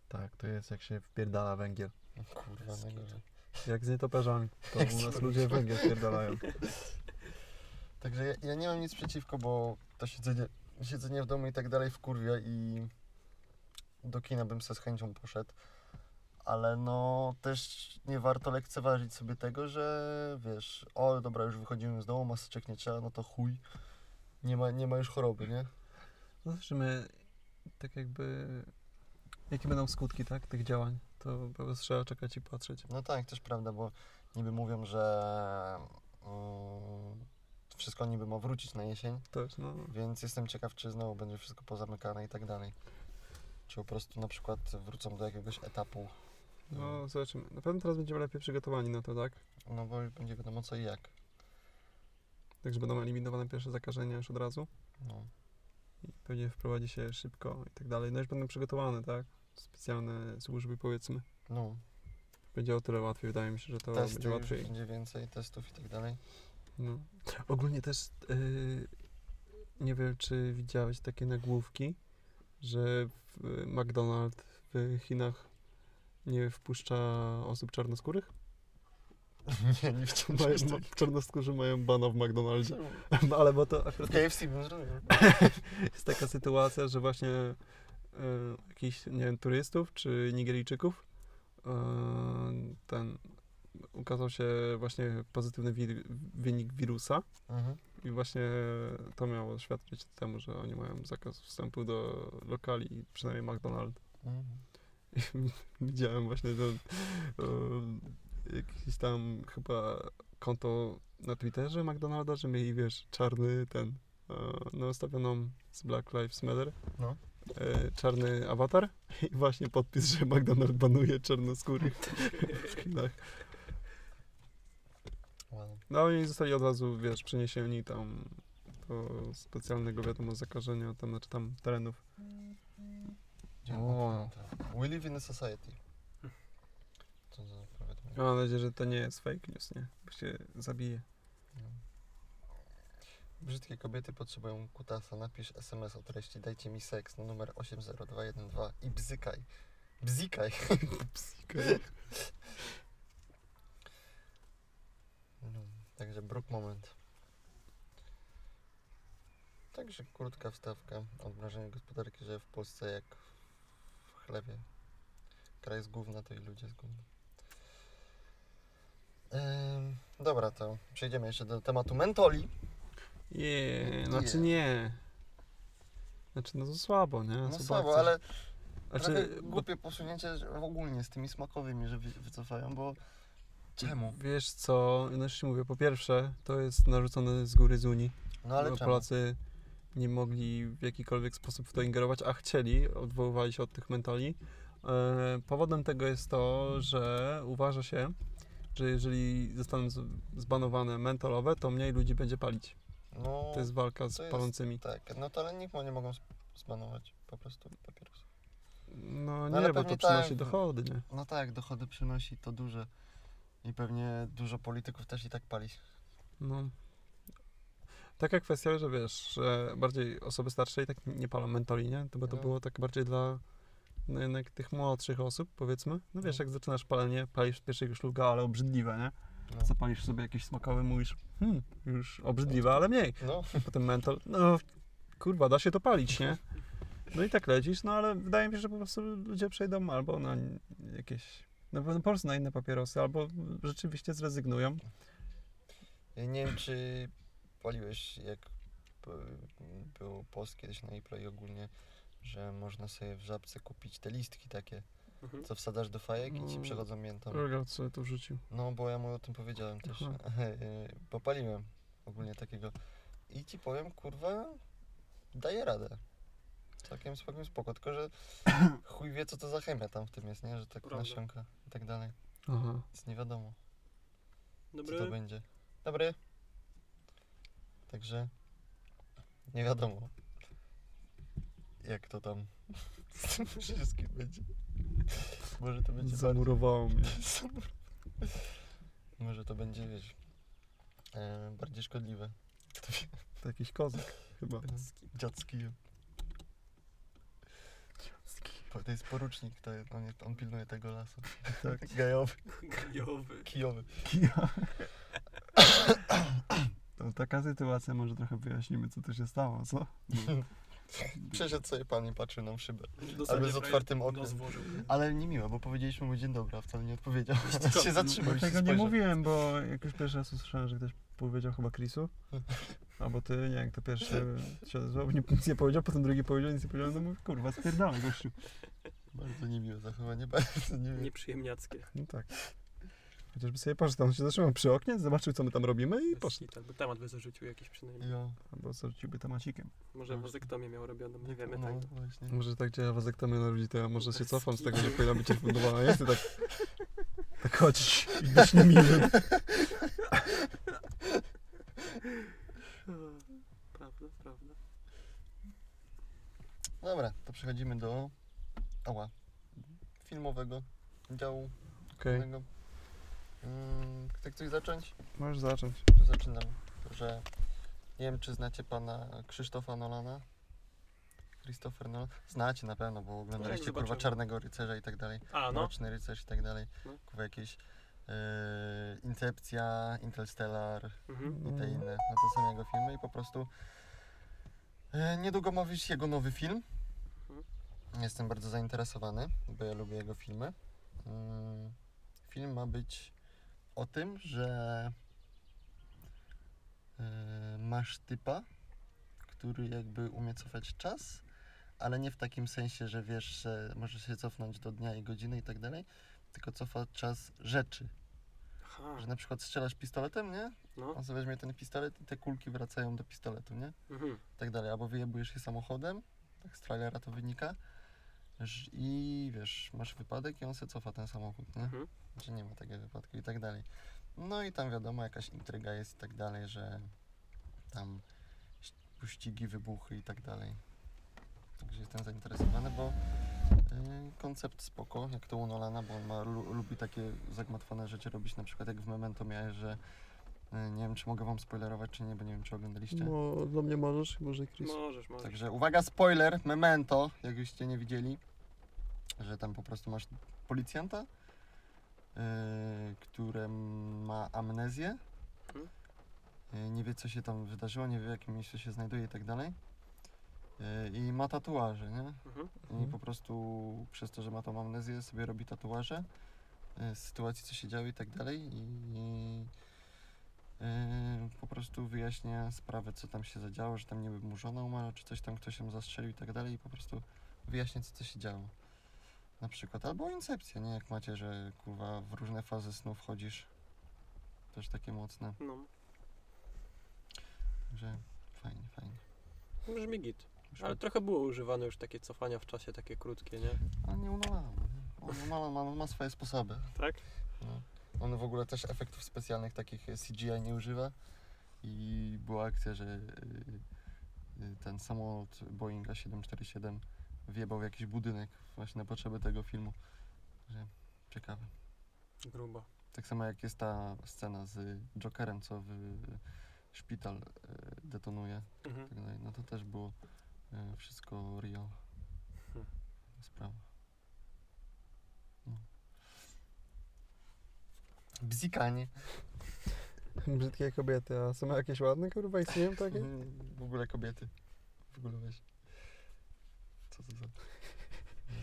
Tak, to jest jak się wpierdala węgiel. no Kurwa, najgorzej. Jak z nietoperzami. To Jak u nas ludzie węgiel wpierdalają. (laughs) Także ja, ja nie mam nic przeciwko, bo to siedzenie, siedzenie w domu i tak dalej wkurwia i do kina bym se z chęcią poszedł. Ale no też nie warto lekceważyć sobie tego, że wiesz, o dobra, już wychodzimy z domu, maseczek nie trzeba, no to chuj. Nie ma, nie ma już choroby, nie? No zobaczymy, tak jakby, jakie będą skutki, tak, tych działań. To po prostu trzeba czekać i patrzeć. No tak, też prawda, bo niby mówią, że mm, wszystko niby ma wrócić na jesień, Też, no. Więc jestem ciekaw, czy znowu będzie wszystko pozamykane i tak dalej. Czy po prostu na przykład wrócą do jakiegoś etapu, No, zobaczymy. Na pewno teraz będziemy lepiej przygotowani na to, tak? no bo będzie wiadomo co i jak. Także będą eliminowane pierwsze zakażenia już od razu. No. I pewnie wprowadzi się szybko i tak dalej. No już będą przygotowane, tak? Specjalne służby, powiedzmy. no. Będzie o tyle łatwiej, wydaje mi się, że to Testy będzie łatwiej. będzie więcej, testów i tak dalej. No. Ogólnie też yy, nie wiem, czy widziałeś takie nagłówki, że y, McDonald's w Chinach nie wpuszcza osób czarnoskórych? (laughs) nie, nie (laughs) czegoś ma, czarnoskórzy mają bana w McDonaldzie. (laughs) No, ale bo to akurat W KFC bym zrobił. jest taka sytuacja, że właśnie jakichś, nie wiem, turystów czy Nigeryjczyków y, ten ukazał się właśnie pozytywny wir, wynik wirusa Mhm. I właśnie to miało świadczyć temu, że oni mają zakaz wstępu do lokali, przynajmniej McDonald's. Mhm. (laughs) Widziałem właśnie to, e, jakieś tam chyba konto na Twitterze McDonalda, że mieli, wiesz, czarny ten, e, no z Black Lives Matter, No. E, czarny awatar (laughs) i właśnie podpis, że McDonald banuje czarnoskórych (laughs) w Chinach. No i zostali od razu, wiesz, przeniesieni tam do specjalnego, wiadomo, zakażenia, tam, znaczy tam terenów. O. We live in a society. Powiedzmy. Mam nadzieję, że to nie jest fake news, nie? Bo się zabije. Brzydkie kobiety potrzebują kutasa. Napisz SMS o treści dajcie mi seks na numer 80212 i bzykaj. Bzikaj. (laughs) No, także bruk moment. Także krótka wstawka. Odmrażanie gospodarki, że w Polsce jak w chlebie. Kraj z gówna, to i ludzie z gówna. Dobra, to przejdziemy jeszcze do tematu mentoli. Nie, znaczy Nie. Znaczy, no to słabo, nie? No słabo, chcesz? ale Znaczy, trochę bo- głupie posunięcie ogólnie z tymi smakowymi, że wy- wycofają, bo czemu? Wiesz co, no już ci mówię, po pierwsze, to jest narzucone z góry z Unii. No ale czemu? Polacy nie mogli w jakikolwiek sposób w to ingerować, a chcieli, odwoływali się od tych mentoli. E, powodem tego jest to, że uważa się, że jeżeli zostaną zbanowane mentolowe, to mniej ludzi będzie palić. No, To jest walka z jest- palącymi. tak, no to ale nikt nie mogą zbanować po prostu papierosów. No ale nie, bo to przynosi tak. dochody, nie? No tak, dochody przynosi to duże i pewnie dużo polityków też i tak pali. No. Taka kwestia, że wiesz, że bardziej osoby starsze i tak nie palą mentoli, nie? To, bo to No. było tak bardziej dla no jednak tych młodszych osób, powiedzmy. No wiesz, No. jak zaczynasz palenie, palisz pierwszego szluga, ale obrzydliwe, nie? No, Zapalisz sobie jakiś smakowy, mówisz, hmm, już obrzydliwe, ale mniej. no Potem mentol, no kurwa, da się to palić, nie? No i tak lecisz, no ale wydaje mi się, że po prostu ludzie przejdą albo na jakieś, no po prostu na inne papierosy, albo rzeczywiście zrezygnują. Ja nie wiem, czy paliłeś, jak był post kiedyś na Ipro i ogólnie, że można sobie w żabce kupić te listki takie, Mhm. co wsadzasz do fajek i ci No. przechodzą miętą. Rogal sobie to wrzucił. No, bo ja mu o tym powiedziałem też. Aha. (laughs) Popaliłem ogólnie takiego. I ci powiem, kurwa, daje radę. Całkiem całkiem spoko, tylko że (coughs) chuj wie, co to za chemia tam w tym jest, nie? Że tak Prawda. nasionka i tak dalej. Aha. Więc nie wiadomo, co to Dobry. będzie. Dobry. Także nie wiadomo, jak to tam z (laughs) tym wszystkim będzie. Może to będzie bardziej... Zamurowało mnie. Może to będzie, wiesz, e, bardziej szkodliwe. Kto wie, To jakiś kozak chyba. dziadzki. To jest porucznik, to jest, on, jest, on pilnuje tego lasu. Tak. (laughs) Gajowy, Gajowy. kijowy. To taka sytuacja, może trochę wyjaśnimy, co tu się stało, co? (laughs) (laughs) Przeszedł sobie pan i patrzył nam w szybę. Dosłownie z prawie otwartym oknem. Ale niemiło, bo powiedzieliśmy mu dzień dobry, a wciale nie odpowiedział. (laughs) się zatrzymał Tego nie mówiłem, bo jak już pierwszy raz usłyszałem, że ktoś powiedział chyba Chrisu, (laughs) albo ty, nie wiem, kto pierwszy się odezwał, nie, nic nie powiedział, potem drugi powiedział, nic nie powiedział, no mówię, kurwa, spierdalaj gościu. Bardzo niemiłe zachowanie, bardzo niemiłe. Nieprzyjemniackie. No tak. Chociażby sobie poszedł, tam się zatrzymał przy oknie, zobaczył, co my tam robimy i poszedł. Tak, bo temat by zarzucił jakiś przynajmniej. Jo. Albo zarzuciłby temacikiem. Może No. wazektomię miał robioną, nie wiemy no, tak. właśnie. Może tak działa wazektomia na ludzi, to ja może się cofam z tego, że powinna być refundowana. Nie chcę tak, tak chodzić i być niemiłym. (laughs) Prawda, prawda. Dobra, to przechodzimy do ała, filmowego działu. Okej, Okay. Mm, chce ktoś zacząć? możesz zacząć. To zaczynam, że nie wiem, czy znacie pana Krzysztofa Nolana. Christopher Nolan. Znacie na pewno, bo oglądaliście kurwa zobaczymy. Czarnego Rycerza i tak dalej. A, no. Mroczny Rycerz i tak dalej. No. Kurwa jakieś e, Incepcja, Interstellar Mhm. i te inne. No to są jego filmy i po prostu e, niedługo ma wyjść jego nowy film. Jestem bardzo zainteresowany, bo ja lubię jego filmy. Mm, Film ma być o tym, że e, masz typa, który jakby umie cofać czas, ale nie w takim sensie, że wiesz, że możesz się cofnąć do dnia i godziny i tak dalej, tylko cofa czas rzeczy. Aha, Że na przykład strzelasz pistoletem, nie? no. On sobie weźmie ten pistolet i te kulki wracają do pistoletu, nie? Mhm. I tak dalej. Albo wyjebujesz się samochodem, tak z trailera to wynika, i wiesz, masz wypadek i on se cofa ten samochód, nie? Mhm. Że nie ma takiego wypadku i tak dalej. No i tam wiadomo, jakaś intryga jest i tak dalej, że tam pościgi, wybuchy i tak dalej. Także jestem zainteresowany, bo y, koncept spoko, jak to u Nolana, bo on ma, lu, lubi takie zagmatwane rzeczy robić, na przykład jak w Memento miałeś, że y, nie wiem, czy mogę wam spoilerować, czy nie, bo nie wiem, czy oglądaliście. No, dla mnie możesz, może Chris. Możesz, możesz. Także uwaga, spoiler, memento, jakbyście nie widzieli, że tam po prostu masz policjanta, yy, który ma amnezję, Mhm. yy, nie wie co się tam wydarzyło, nie wie w jakim miejscu się znajduje i tak dalej. Yy, I ma tatuaże, nie? Mhm. I po prostu przez to, że ma tą amnezję, sobie robi tatuaże z sytuacji, co się działo i tak dalej. I, i po prostu wyjaśnia sprawę, co tam się zadziało, że tam nie wiem, mu żona umarła, czy coś tam ktoś ją zastrzelił i tak dalej. I po prostu wyjaśnia, co, co się działo. Na przykład. Albo incepcja, nie? Jak macie, że kurwa w różne fazy snu wchodzisz. Też takie mocne. No. Że fajnie, fajnie. Brzmi git. Ale trochę było używane już takie cofania w czasie, takie krótkie, nie? A nie unowałem. On ma, ma, swoje sposoby. Tak? No. On w ogóle też efektów specjalnych takich CGI nie używa. I była akcja, że y, y, ten samolot Boeinga 747 wjebał w jakiś budynek właśnie na potrzeby tego filmu. Że ciekawe. Grubo. Tak samo jak jest ta scena z Jokerem, co w szpital y, detonuje. Mhm. Tak dalej. No to też było y, wszystko real. Hmm. Sprawa. No. Bzikanie. (laughs) Brzydkie kobiety, a są jakieś ładne, kurwa, istnieją takie? (laughs) W ogóle kobiety. W ogóle weź. Co za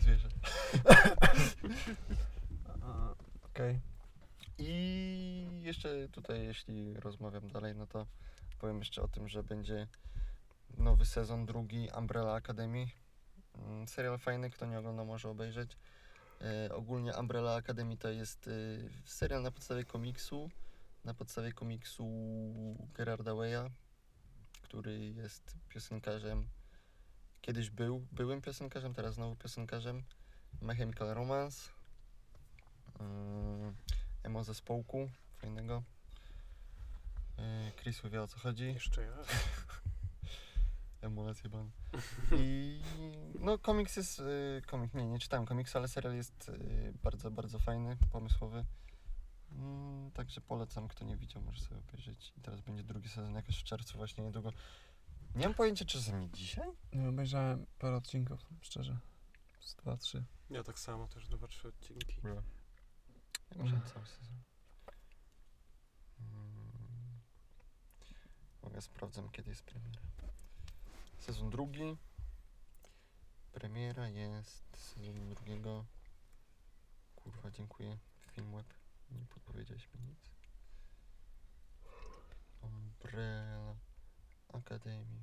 zwierzę. (laughs) Okej. I jeszcze tutaj, jeśli rozmawiam dalej, no to powiem jeszcze o tym, że będzie nowy sezon, drugi Umbrella Academy. Mm, Serial fajny, kto nie ogląda może obejrzeć. E, ogólnie Umbrella Academy to jest e, serial na podstawie komiksu, na podstawie komiksu Gerarda Way'a, który jest piosenkarzem, kiedyś był, byłym piosenkarzem, teraz znowu piosenkarzem My Chemical Romance. Mm, emo zespołku fajnego. Yy, Chris wie o co chodzi. Jeszcze ja. (laughs) Emulacje ban. I no komiks jest, yy, komik, nie, nie czytałem komiksu, ale serial jest yy, bardzo, bardzo fajny, pomysłowy. Mm, także polecam, kto nie widział, może sobie obejrzeć. I teraz będzie drugi sezon jakoś w czerwcu właśnie niedługo. Nie mam pojęcia, czy ze mnie dzisiaj? Nie obejrzałem parę odcinków, szczerze. Z dwa, trzy. Ja tak samo też dwa, trzy odcinki. Ja może cały sezon. Mm. Mogę sprawdzam, kiedy jest premiera. Sezon drugi. Premiera jest sezonu drugiego. Kurwa, dziękuję. Filmweb. Nie podpowiedziałeś mi nic. Umbrella Academy.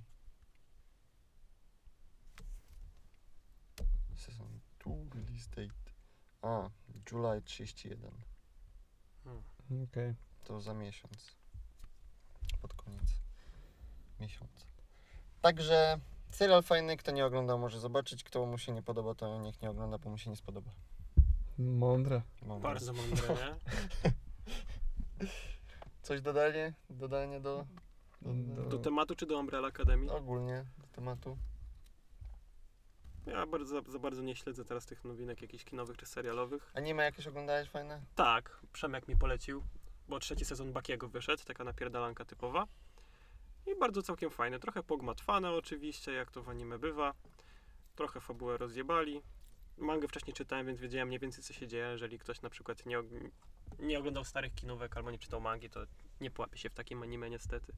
Sezon 2, release date. A, July 31. Hmm. Okej. To za miesiąc. Pod koniec miesiąca. Także serial fajny, kto nie oglądał może zobaczyć, kto mu się nie podoba to niech nie ogląda, bo mu się nie spodoba. Mądre. Mam Bardzo mądre, nie? (laughs) Coś dodanie? Dodanie do, do, do, Do tematu czy do Umbrella Academy? ogólnie do tematu? Ja bardzo, za bardzo nie śledzę teraz tych nowinek jakichś kinowych czy serialowych. Anime jakieś oglądałeś fajne? Tak, Przemek mi polecił, bo trzeci sezon Bakiego wyszedł, taka napierdalanka typowa. I bardzo całkiem fajne. Trochę pogmatwane oczywiście, jak to w anime bywa. Trochę fabułę rozjebali. Mangę wcześniej czytałem, więc wiedziałem mniej więcej co się dzieje. Jeżeli ktoś na przykład nie, nie oglądał starych kinówek albo nie czytał mangi, to nie połapie się w takim anime niestety.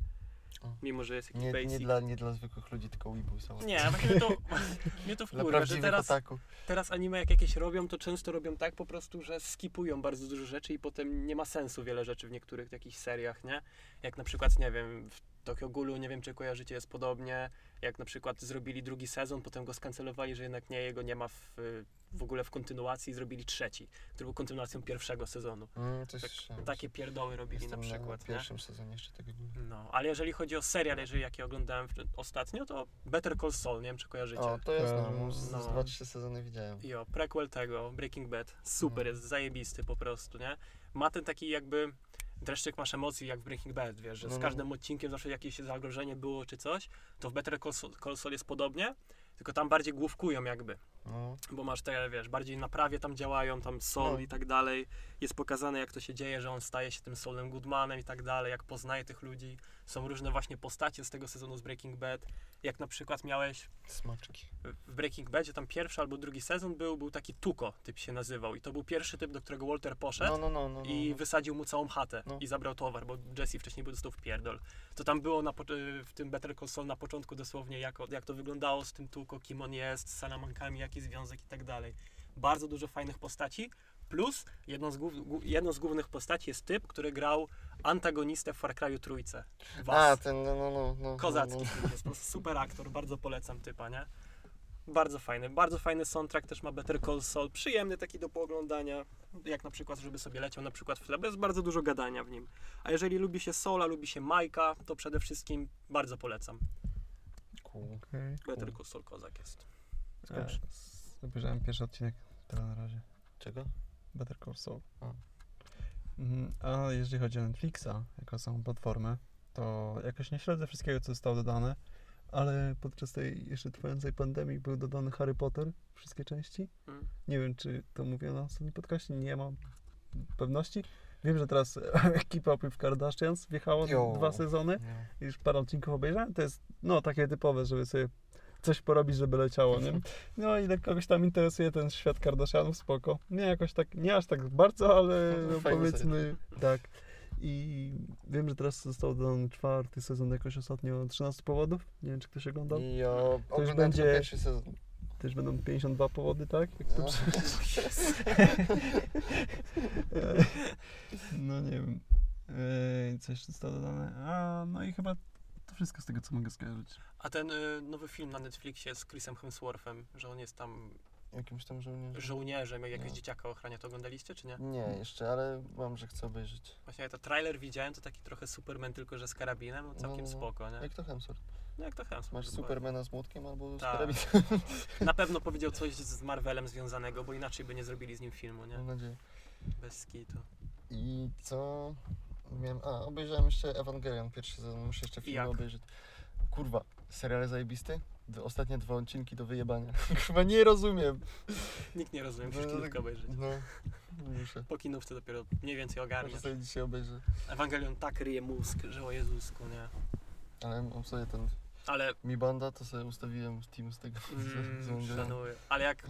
Mimo, że jest jakiś Nie, basic. nie, dla, nie dla zwykłych ludzi, tylko weebów są. Nie, właśnie mnie to, (laughs) mnie to Dla wkurwia, że prawdziwych teraz, otaku. teraz anime jak jakieś robią, to często robią tak po prostu, że skipują bardzo dużo rzeczy i potem nie ma sensu wiele rzeczy w niektórych jakichś seriach, nie? Jak na przykład, nie wiem, w Tokyo Ghoulu, nie wiem czy kojarzycie, jest podobnie. Jak na przykład zrobili drugi sezon, potem go skancelowali, że jednak nie, jego nie ma w, w ogóle w kontynuacji i zrobili trzeci, który był kontynuacją pierwszego sezonu. Mm, Tak, takie pierdoły robili na przykład, w nie? pierwszym sezonie jeszcze tego było. No, ale jeżeli chodzi o serial, jeżeli jaki oglądałem w, ostatnio, to Better Call Saul, nie wiem czy kojarzycie. O, to jest, no, Kojarzę. z, No. z dwa, trzy sezony widziałem. Jo, prequel tego, Breaking Bad, super, No. jest zajebisty po prostu, nie? Ma ten taki jakby dreszczyk masz emocji jak w Breaking Bad, wiesz, że No, z no. każdym odcinkiem zawsze jakieś zagrożenie było czy coś, to w Better Call Saul jest podobnie, tylko tam bardziej główkują jakby, No, bo masz te, wiesz, bardziej na prawie tam działają, tam Sol No. i tak dalej, jest pokazane jak to się dzieje, że on staje się tym Solem Goodmanem i tak dalej, jak poznaje tych ludzi, są różne właśnie postacie z tego sezonu z Breaking Bad, jak na przykład miałeś smaczki. w Breaking Badzie tam pierwszy albo drugi sezon był, był taki Tuko typ się nazywał i to był pierwszy typ, do którego Walter poszedł No, no, no, no, no, i no. wysadził mu całą chatę i zabrał towar, bo Jesse wcześniej był dostał w pierdol. To tam było na, w tym Better Call Saul na początku dosłownie jak, jak to wyglądało z tym Tuko, kim on jest, z Salamankami, jaki związek i tak dalej. Bardzo dużo fajnych postaci, plus jedną z, głów, głó- jedną z głównych postaci jest typ, który grał antagonistę w Far Cry'u Trójce. A, Was. ten, no, no, no, no. Kozacki No, film jest, po prostu super aktor, bardzo polecam typa, nie? Bardzo fajny, bardzo fajny soundtrack też ma Better Call Saul, przyjemny taki do pooglądania, jak na przykład, żeby sobie leciał na przykład w tle, bo jest bardzo dużo gadania w nim. A jeżeli lubi się Sola, lubi się Majka, to przede wszystkim bardzo polecam. no. Cool. Better cool. Call Saul kozak jest. E, Obejrzałem pierwszy odcinek, tyle na razie. Czego? Better Call Saul. A. Mhm, A jeżeli chodzi o Netflixa, jako samą platformę, to jakoś nie śledzę wszystkiego, co zostało dodane, ale podczas tej jeszcze trwającej pandemii był dodany Harry Potter, wszystkie części. Mm. Nie wiem, czy to mówię na ostatnim podcaście, nie mam pewności. Wiem, że teraz (laughs) Up with Kardashians wjechało dwa sezony i już parę odcinków obejrzałem. To jest, no, takie typowe, żeby sobie coś porobić, żeby leciało, nie? No i jak kogoś tam interesuje ten świat Kardashianów, spoko. Nie jakoś tak, nie aż tak bardzo, ale No, powiedzmy tak. I wiem, że teraz został dodany czwarty sezon jakoś ostatnio 13 powodów. Nie wiem, czy ktoś oglądał. I ja oglądałem będzie- tylko pierwszy sezon. Też będą 52 powody, tak? Jak to No. (laughs) (laughs) No nie wiem. Co jeszcze zostało dodane? A, no i chyba to wszystko z tego, co mogę skojarzyć. A ten y, nowy film na Netflixie z Chrisem Hemsworthem, że on jest tam Jakimś tam żołnierzem. żołnierzem, jak jakiegoś No. dzieciaka ochrania, to oglądaliście czy nie? Nie, jeszcze, ale mam, że chcę obejrzeć. Właśnie ja to trailer widziałem, to taki trochę Superman, tylko że z karabinem, no całkiem No, no, no. spoko, nie? Jak to Hemsworth? No jak to Hemsworth. Masz dokładnie. Supermana z młotkiem albo z Tak. karabinem? (laughs) Na pewno powiedział coś z Marvelem związanego, bo inaczej by nie zrobili z nim filmu, nie? Mam nadzieję. Bez skitu. I co? Miałem, a, obejrzałem jeszcze Evangelion, pierwszy sezon, muszę jeszcze film jak? obejrzeć. Kurwa, serial zajebisty? D- Ostatnie dwa odcinki do wyjebania. (laughs) Kurwa, nie rozumiem. Nikt nie rozumie, musisz no, tak- obejrzeć. No, muszę. Po kinówce dopiero mniej więcej Może ogarniesz. sobie dzisiaj obejrzę. Ewangelion tak ryje mózg, że o Jezusku, nie? Ale mam sobie ten Ale Mi Banda, to sobie ustawiłem Steam z tego. z- z mm, Evangelion. szanuję. Ale jak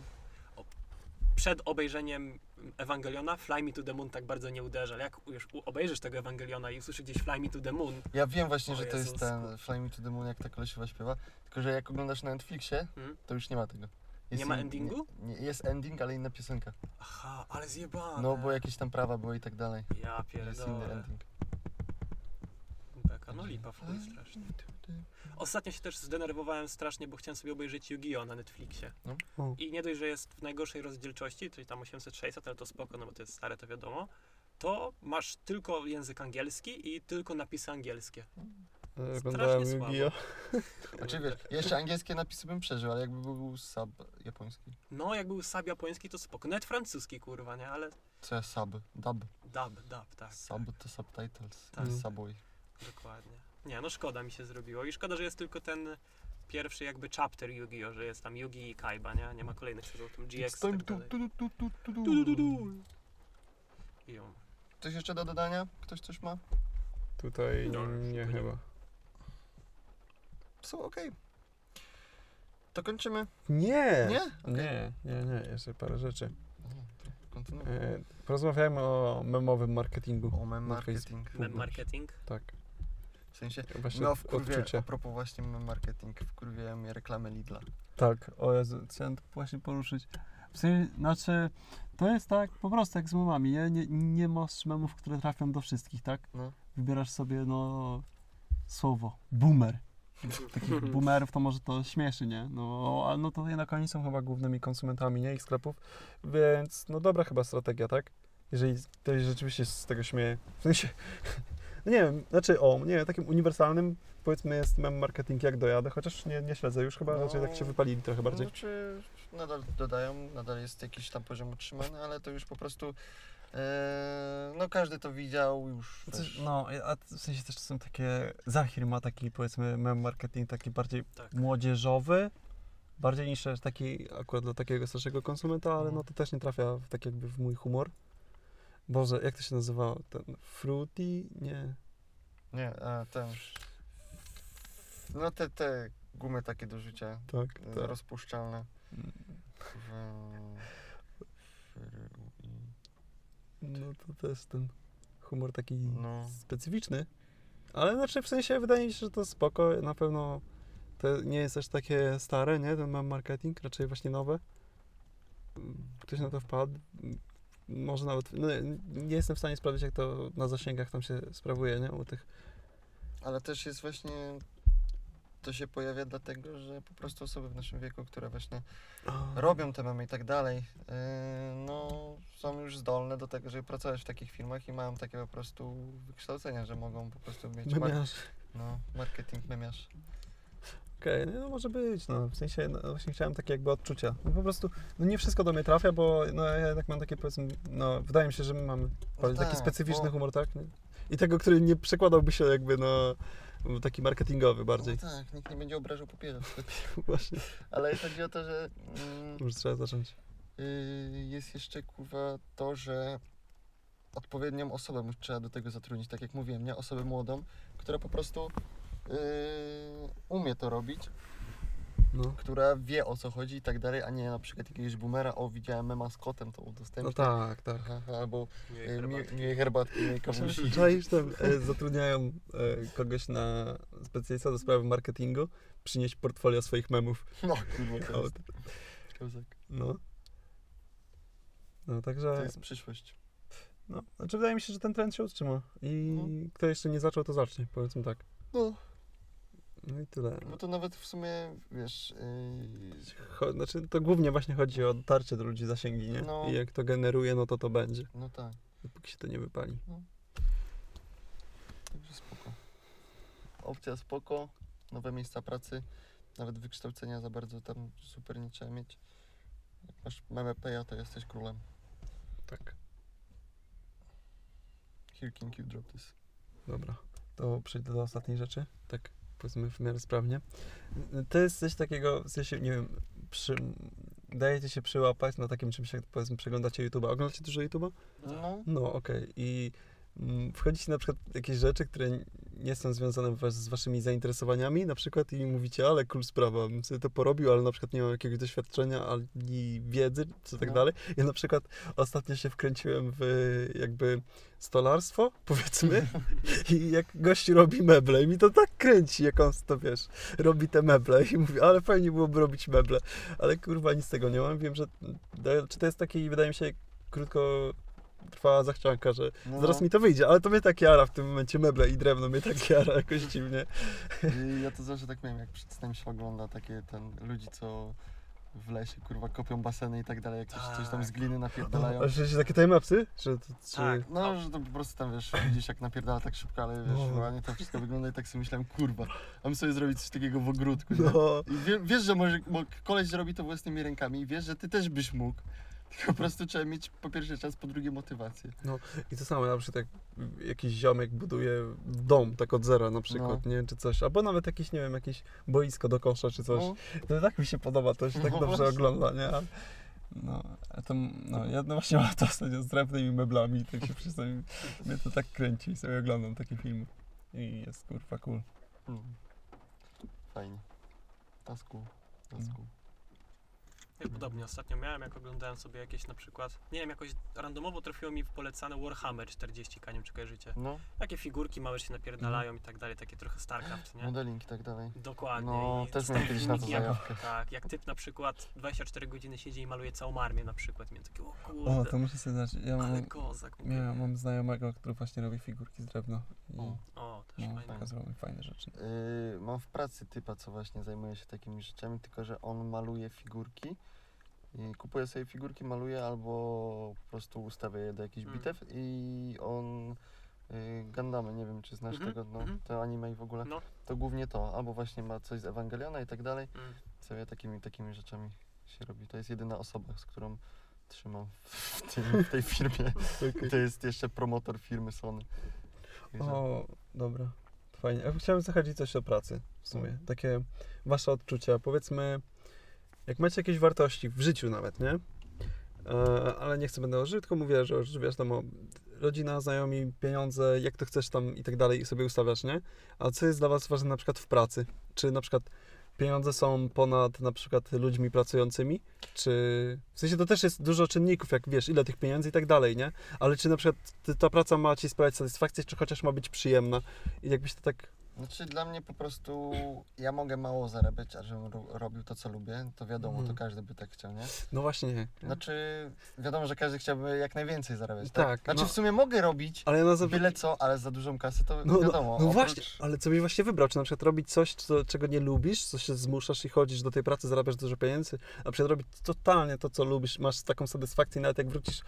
przed obejrzeniem Ewangeliona Fly Me to the Moon tak bardzo nie uderza. Ale jak już obejrzysz tego Ewangeliona i usłyszysz gdzieś Fly Me to the Moon, Ja wiem właśnie, że to jest Jezusku. ten Fly Me to the Moon, jak ta kolesiowa śpiewa. Tylko, że jak oglądasz na Netflixie, Hmm? to już nie ma tego. Nie ma in- endingu? Nie, nie, jest ending, ale inna piosenka. aha, ale zjebane. No, bo jakieś tam prawa były i tak dalej. Ja Jest inny pierdolę. ending. Beka, no lipa w chuj strasznie. Ostatnio się też zdenerwowałem strasznie, bo chciałem sobie obejrzeć Yu-Gi-Oh! na Netflixie. O. I nie dość, że jest w najgorszej rozdzielczości, czyli tam 800-600, ale to spoko, no bo to jest stare, to wiadomo, to masz tylko język angielski i tylko napisy angielskie. E, Oglądałem Strasznie Yu-Gi-Oh! (laughs) Znaczy wiesz, jeszcze angielskie napisy bym przeżył, ale jakby był sub japoński. No, jak był sub japoński, to spoko. Nawet francuski, kurwa, nie? Ale Co ja sub? Dub. dub, dub, tak. Sub to subtitles. Tak. Subway. Dokładnie. Nie, no szkoda mi się zrobiło. I szkoda, że jest tylko ten pierwszy jakby chapter Yu-Gi-Oh! że jest tam Yugi i Kaiba, nie? Nie ma kolejnych sezonów, tam GX i tak dalej. ją. Coś jeszcze do dodania? Ktoś coś ma? Tutaj No, nie nie chyba. Są okej. To kończymy. Nie! Nie? Okej. Nie, nie, nie, jeszcze parę rzeczy. Aha, to Kontynuuj. E, porozmawiajmy o memowym marketingu. O mem na marketing. Mem marketing. Tak, sensie, właśnie no w wkurwie, odczucie. a propos właśnie marketing, wkurwiają mnie reklamy Lidla. Tak, o Jezu, chciałem to właśnie poruszyć. W sensie, znaczy, to jest tak po prostu jak z memami, nie? Nie, nie masz memów, które trafią do wszystkich, tak? No. Wybierasz sobie, no, słowo boomer. (laughs) Takich boomerów to może to śmieszy, nie? No, ale no to jednak oni są chyba głównymi konsumentami, nie? Ich sklepów, więc no dobra chyba strategia, tak? Jeżeli ktoś rzeczywiście z tego śmieje. W sensie, no nie wiem, znaczy o, nie wiem, takim uniwersalnym powiedzmy jest mem marketing jak dojadę, chociaż nie, nie śledzę już chyba, No. raczej tak się wypalili trochę bardziej. Znaczy, nadal dodają, nadal jest jakiś tam poziom utrzymany, ale to już po prostu, e, no każdy to widział już. Coś, no, a w sensie też są takie, Zachir ma taki powiedzmy mem marketing taki bardziej Tak. młodzieżowy, bardziej niż taki akurat dla takiego starszego konsumenta, ale Mhm. no to też nie trafia w, tak jakby w mój humor. Boże, jak to się nazywało? Ten fruity? Nie. Nie, a ten, no te, te gumy takie do rzucia, Tak, e, tak. rozpuszczalne. No to też ten humor taki no, specyficzny. Ale znaczy w sensie wydaje mi się, że to spoko, na pewno to nie jest też takie stare, nie? Ten mem marketing, raczej właśnie nowe. Ktoś na to wpadł. Może nawet, no, nie jestem w stanie sprawdzić, jak to na zasięgach tam się sprawuje, nie? U tych ale też jest właśnie, to się pojawia dlatego, że po prostu osoby w naszym wieku, które właśnie robią te memy i tak dalej, yy, no są już zdolne do tego, żeby pracować w takich firmach i mają takie po prostu wykształcenia, że mogą po prostu mieć mar- Memiarz. no, marketing memiarz. Okej, no może być, no w sensie no, właśnie chciałem takie jakby odczucia. No po prostu, no nie wszystko do mnie trafia, bo no ja jednak mam takie powiedzmy, no wydaje mi się, że my mamy bardziej taki tak, specyficzny bo- humor, tak? I tego, który nie przekładałby się jakby na taki marketingowy bardziej. No tak, nikt nie będzie obrażał papieru. (laughs) Właśnie, Ale chodzi o to, że mm, może trzeba zacząć. yy, jest jeszcze kurwa to, że odpowiednią osobę trzeba do tego zatrudnić, tak jak mówiłem, nie? Osobę młodą, która po prostu umie to robić, No. która wie o co chodzi i tak dalej, a nie na przykład jakiegoś boomera, o widziałem mema z kotem, to no udostępnię. tak, tak. Aha, albo Nie, yy, herbatki. miłej herbatki, miłej kawusi. Czaisz tam, e, zatrudniają e, kogoś na specjalista do sprawy marketingu, przynieść portfolio swoich memów. (laughs) No kurwa, to O, jest kozak. No. No To także, jest przyszłość. no, znaczy wydaje mi się, że ten trend się utrzyma i No. kto jeszcze nie zaczął, to zacznie, powiedzmy tak. No, No i tyle. bo to nawet w sumie, wiesz, yy, znaczy to głównie właśnie chodzi o dotarcie do ludzi zasięgi, nie? No. I jak to generuje, no to to będzie, no tak. dopóki się to nie wypali. Także spoko. Opcja spoko, nowe miejsca pracy, nawet wykształcenia za bardzo tam super nie trzeba mieć. Jak masz MMP, to jesteś królem. Tak. Here King you drop this. Dobra, to przejdę do ostatniej rzeczy, tak powiedzmy w miarę sprawnie. To jest coś takiego, w sensie, nie wiem, przy, dajecie się przyłapać na takim czymś, jak powiedzmy przeglądacie YouTube'a. Oglądacie dużo YouTube'a? No, No, okej. I mm, wchodzicie na przykład w jakieś rzeczy, które nie są związane z waszymi zainteresowaniami, na przykład i mówicie, ale cool sprawa, bym sobie to porobił, ale na przykład nie mam jakiegoś doświadczenia, ani wiedzy, czy tak No. dalej. Ja na przykład ostatnio się wkręciłem w jakby stolarstwo, (laughs) powiedzmy, i jak gość robi meble i mi to tak kręci, jak on to, wiesz, robi te meble i mówi, ale fajnie byłoby robić meble, ale kurwa nic z tego nie mam. Wiem, że czy to jest taki, wydaje mi się, krótko trwała zachcianka, że no. zaraz mi to wyjdzie, ale to mnie tak jara w tym momencie meble i drewno mnie tak jara jakoś dziwnie. I ja to zawsze tak miałem, jak przed snem się ogląda takie ten ludzi, co w lesie kurwa kopią baseny i tak dalej, jak coś, coś tam z Tak. gliny napierdalają. A że takie timelapsy? Że to, czy... Tak. No, że to po prostu tam wiesz, widzisz jak napierdala tak szybko, ale wiesz, No. ładnie to wszystko wygląda i tak sobie myślałem, kurwa, mam sobie zrobić coś takiego w ogródku? No, wie, wiesz, że może bo koleś robi to własnymi rękami i wiesz, że ty też byś mógł. (laughs) Po prostu trzeba mieć po pierwsze czas, po drugie motywację. i to samo, na przykład jak jakiś ziomek buduje dom tak od zera na przykład, nie, czy coś, albo nawet jakieś, nie wiem, jakieś boisko do kosza czy coś. No, To tak mi się podoba, to się tak No dobrze właśnie. ogląda, nie? No, a to, no, ja no właśnie mam to ostatnio z drewnymi meblami, tak się przez mnie to tak kręci i sobie oglądam takie filmy. I jest kurwa cool. mm. Fajnie. Tasku, tasku. Ja podobnie ostatnio miałem, jak oglądałem sobie jakieś na przykład, nie wiem, jakoś randomowo trafiło mi w polecane Warhammer 40, nie wiem czy kojarzycie. No, Takie figurki małe się napierdalają i tak dalej, takie trochę StarCraft, nie? modeling i tak dalej. Dokładnie. No, I też miałem kiedyś na to zajawkę. Tak, jak typ na przykład 24 godziny siedzi i maluje całą armię na przykład. Miałem takie, o kurde, O, to muszę sobie znać. Ja ale mam, kozak. mówię, ja nie? mam znajomego, który właśnie robi figurki z drewna. I O. O, też no, fajne. mi fajne rzeczy. Yy, mam w pracy typa, co właśnie zajmuje się takimi rzeczami, tylko że on maluje figurki. I kupuje sobie figurki, maluje albo po prostu ustawia je do jakichś Mm. bitew i on yy, Gundamy, nie wiem czy znasz Mhm, tego, no, mhm. to anime i w ogóle, No. to głównie to, albo właśnie ma coś z Ewangeliona i tak dalej, Mm. sobie takimi, takimi rzeczami się robi. To jest jedyna osoba, z którą trzymam w, tym, w tej firmie. (laughs) To jest jeszcze promotor firmy Sony. Także- O, dobra. Fajnie. Ja chciałem zahaczyć coś o pracy w sumie. Mhm. Takie wasze odczucia. Powiedzmy, jak macie jakieś wartości w życiu nawet, nie? E, ale nie chcę będę o życiu, tylko mówię, że, że wiesz, tam o rodzina, znajomi, pieniądze, jak to chcesz tam i tak dalej i sobie ustawiasz, nie? A co jest dla was ważne na przykład w pracy? Czy na przykład pieniądze są ponad na przykład ludźmi pracującymi? Czy w sensie to też jest dużo czynników, jak wiesz, ile tych pieniędzy i tak dalej, nie? Ale czy na przykład ta praca ma ci sprawiać satysfakcję, czy chociaż ma być przyjemna? I jakbyś to tak. Znaczy dla mnie po prostu ja mogę mało zarabiać, a żebym ro- robił to, co lubię, to wiadomo, Mhm. to każdy by tak chciał, nie? No właśnie nie. Znaczy wiadomo, że każdy chciałby jak najwięcej zarabiać, tak? Tak, Znaczy no. w sumie mogę robić Ale na zawsze. byle co, ale za dużą kasę to No, wiadomo. no oprócz- właśnie, ale co byś właśnie wybrał? Czy na przykład robić coś, co, czego nie lubisz, co się zmuszasz i chodzisz do tej pracy, zarabiasz dużo pieniędzy, a przykład robić totalnie to, co lubisz, masz taką satysfakcję, nawet jak wrócisz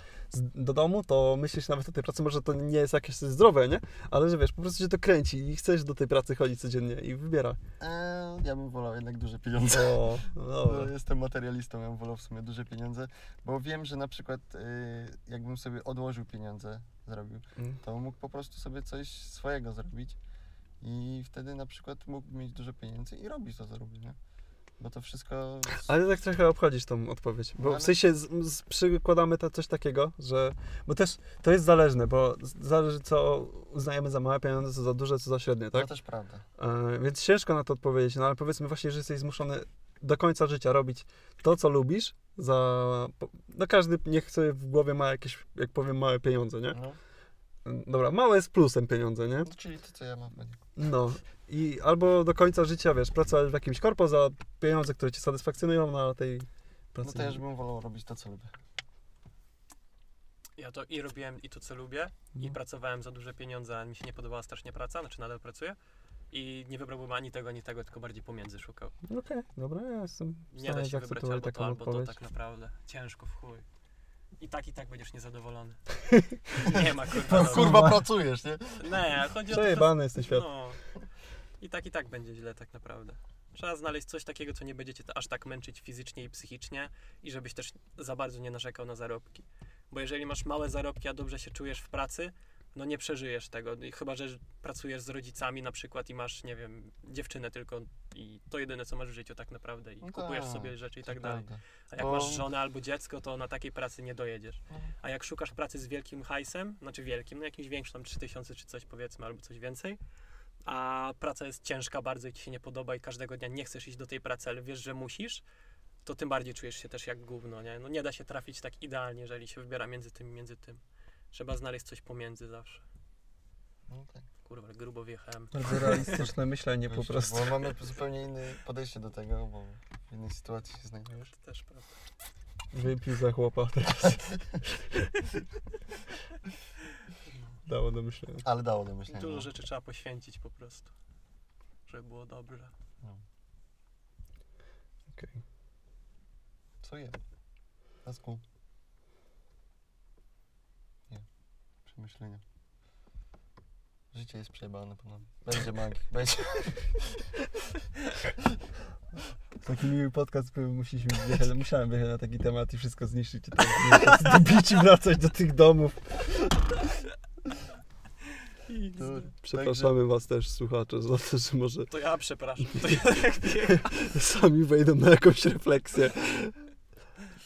do domu, to myślisz nawet o tej pracy, może to nie jest jakieś zdrowe, nie? Ale że wiesz, po prostu cię to kręci i chcesz do tej pracy chodzić codziennie i wybiera. Eee, ja bym wolał jednak duże pieniądze. O, (laughs) no jestem materialistą, ja bym wolał w sumie duże pieniądze, bo wiem, że na przykład y, jakbym sobie odłożył pieniądze, zrobił, Mm. to mógł po prostu sobie coś swojego zrobić i wtedy na przykład mógł mieć dużo pieniędzy i robić to, co robi, nie? Bo to wszystko... Ale tak trochę obchodzisz tą odpowiedź, No bo ale- w sensie z, z, przykładamy to coś takiego, że, bo też to jest zależne, bo zależy co uznajemy za małe pieniądze, co za duże, co za średnie, tak? To też prawda. E, więc ciężko na to odpowiedzieć, no ale powiedzmy właśnie, że jesteś zmuszony do końca życia robić to, co lubisz, za... No każdy niech sobie w głowie ma jakieś, jak powiem, małe pieniądze, nie? No, Dobra, małe jest plusem pieniądze, nie? no czyli to, co ja mam. No. I albo do końca życia, wiesz, pracować w jakimś korpo za pieniądze, które cię satysfakcjonują na tej pracy. No to ja już bym wolał robić to, co lubię. Ja to i robiłem i to, co lubię, i No. pracowałem za duże pieniądze, a mi się nie podobała strasznie praca, znaczy nadal pracuję. I nie wybrałbym ani tego, ani tego, tylko bardziej pomiędzy szukał. Okej, dobra, ja jestem w Nie da się wybrać albo to, albo to tak naprawdę. Ciężko w chuj. I tak, i tak będziesz niezadowolony. (laughs) nie ma kurwa. No, kurwa, pracujesz, nie? Nie, chodzi o to, Przejebany jest ten świat. No. I tak, i tak będzie źle tak naprawdę. Trzeba znaleźć coś takiego, co nie będzie cię aż tak męczyć fizycznie i psychicznie i żebyś też za bardzo nie narzekał na zarobki. Bo jeżeli masz małe zarobki, a dobrze się czujesz w pracy, no nie przeżyjesz tego. Chyba, że pracujesz z rodzicami na przykład i masz, nie wiem, dziewczynę tylko i to jedyne, co masz w życiu tak naprawdę i No kupujesz tak, sobie rzeczy i tak dalej. prawda. A jak Bo- masz żonę albo dziecko, to na takiej pracy nie dojedziesz. No. A jak szukasz pracy z wielkim hajsem, znaczy wielkim, no jakimś większym, tam 3000 czy coś powiedzmy, albo coś więcej, a praca jest ciężka bardzo i ci się nie podoba i każdego dnia nie chcesz iść do tej pracy, ale wiesz, że musisz, to tym bardziej czujesz się też jak gówno, nie? No nie da się trafić tak idealnie, jeżeli się wybiera między tym i między tym. Trzeba znaleźć coś pomiędzy zawsze. No tak. Kurwa, grubo wjechałem. Bardzo realistyczne myślenie po Wiesz, prostu. Bo mamy zupełnie inne podejście do tego, bo w innej sytuacji się znajdujesz. To też prawda. Wypij za chłopa (laughs) teraz. Dało do myślenia. Ale dało do myślenia. Dużo no. rzeczy trzeba poświęcić po prostu, żeby było dobrze. No. Okej. Co je? That's cool. Nie. Przemyślenia. Życie jest przejebane ponownie. Będzie mag. (laughs) Będzie. Taki miły podcast był, musieliśmy wjechać, musiałem wjechać na taki temat i wszystko zniszczyć. i tak Dobić i wracać do tych domów. To, Przepraszamy was też, słuchacze, za to, że może To ja przepraszam. To ja tak (laughs) sami wejdą na jakąś refleksję.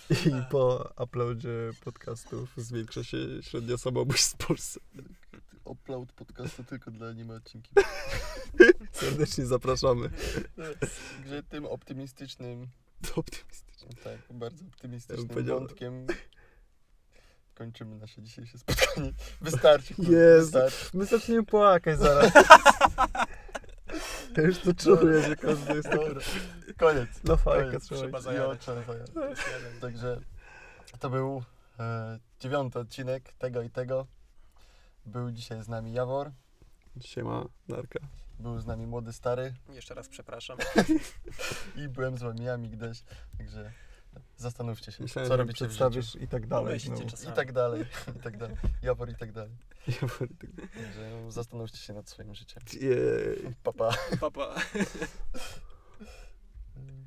I po uploadzie podcastów zwiększa się średnia samobójstw w Polsce. Upload podcastu tylko dla anime odcinki. Serdecznie zapraszamy. Także tym optymistycznym bardzo optymistycznie. Tak, bardzo optymistycznym wątkiem kończymy nasze dzisiejsze spotkanie. Wystarczy, Jezu. wystarczy. My zaczniemy płakać zaraz. (laughs) Ja już to czuję, że każdy jest. Dobra, koniec. Na fajkę Koniec. trzeba jeden. Także to był e, dziewiąty odcinek tego i tego. Był dzisiaj z nami Jawor, Siema, Narka. był z nami młody stary Jeszcze raz przepraszam. i byłem z wami Amigdaś. Także zastanówcie się, Myślałem, co robicie w życiu. przedstawisz i tak dalej. Myślcie znowu. czasami. I tak dalej, i tak dalej. Jawor i tak dalej. (laughs) Ja wolę tak- Także zastanówcie się nad swoim życiem. Jej. Pa, pa. Papa. Pa. (laughs)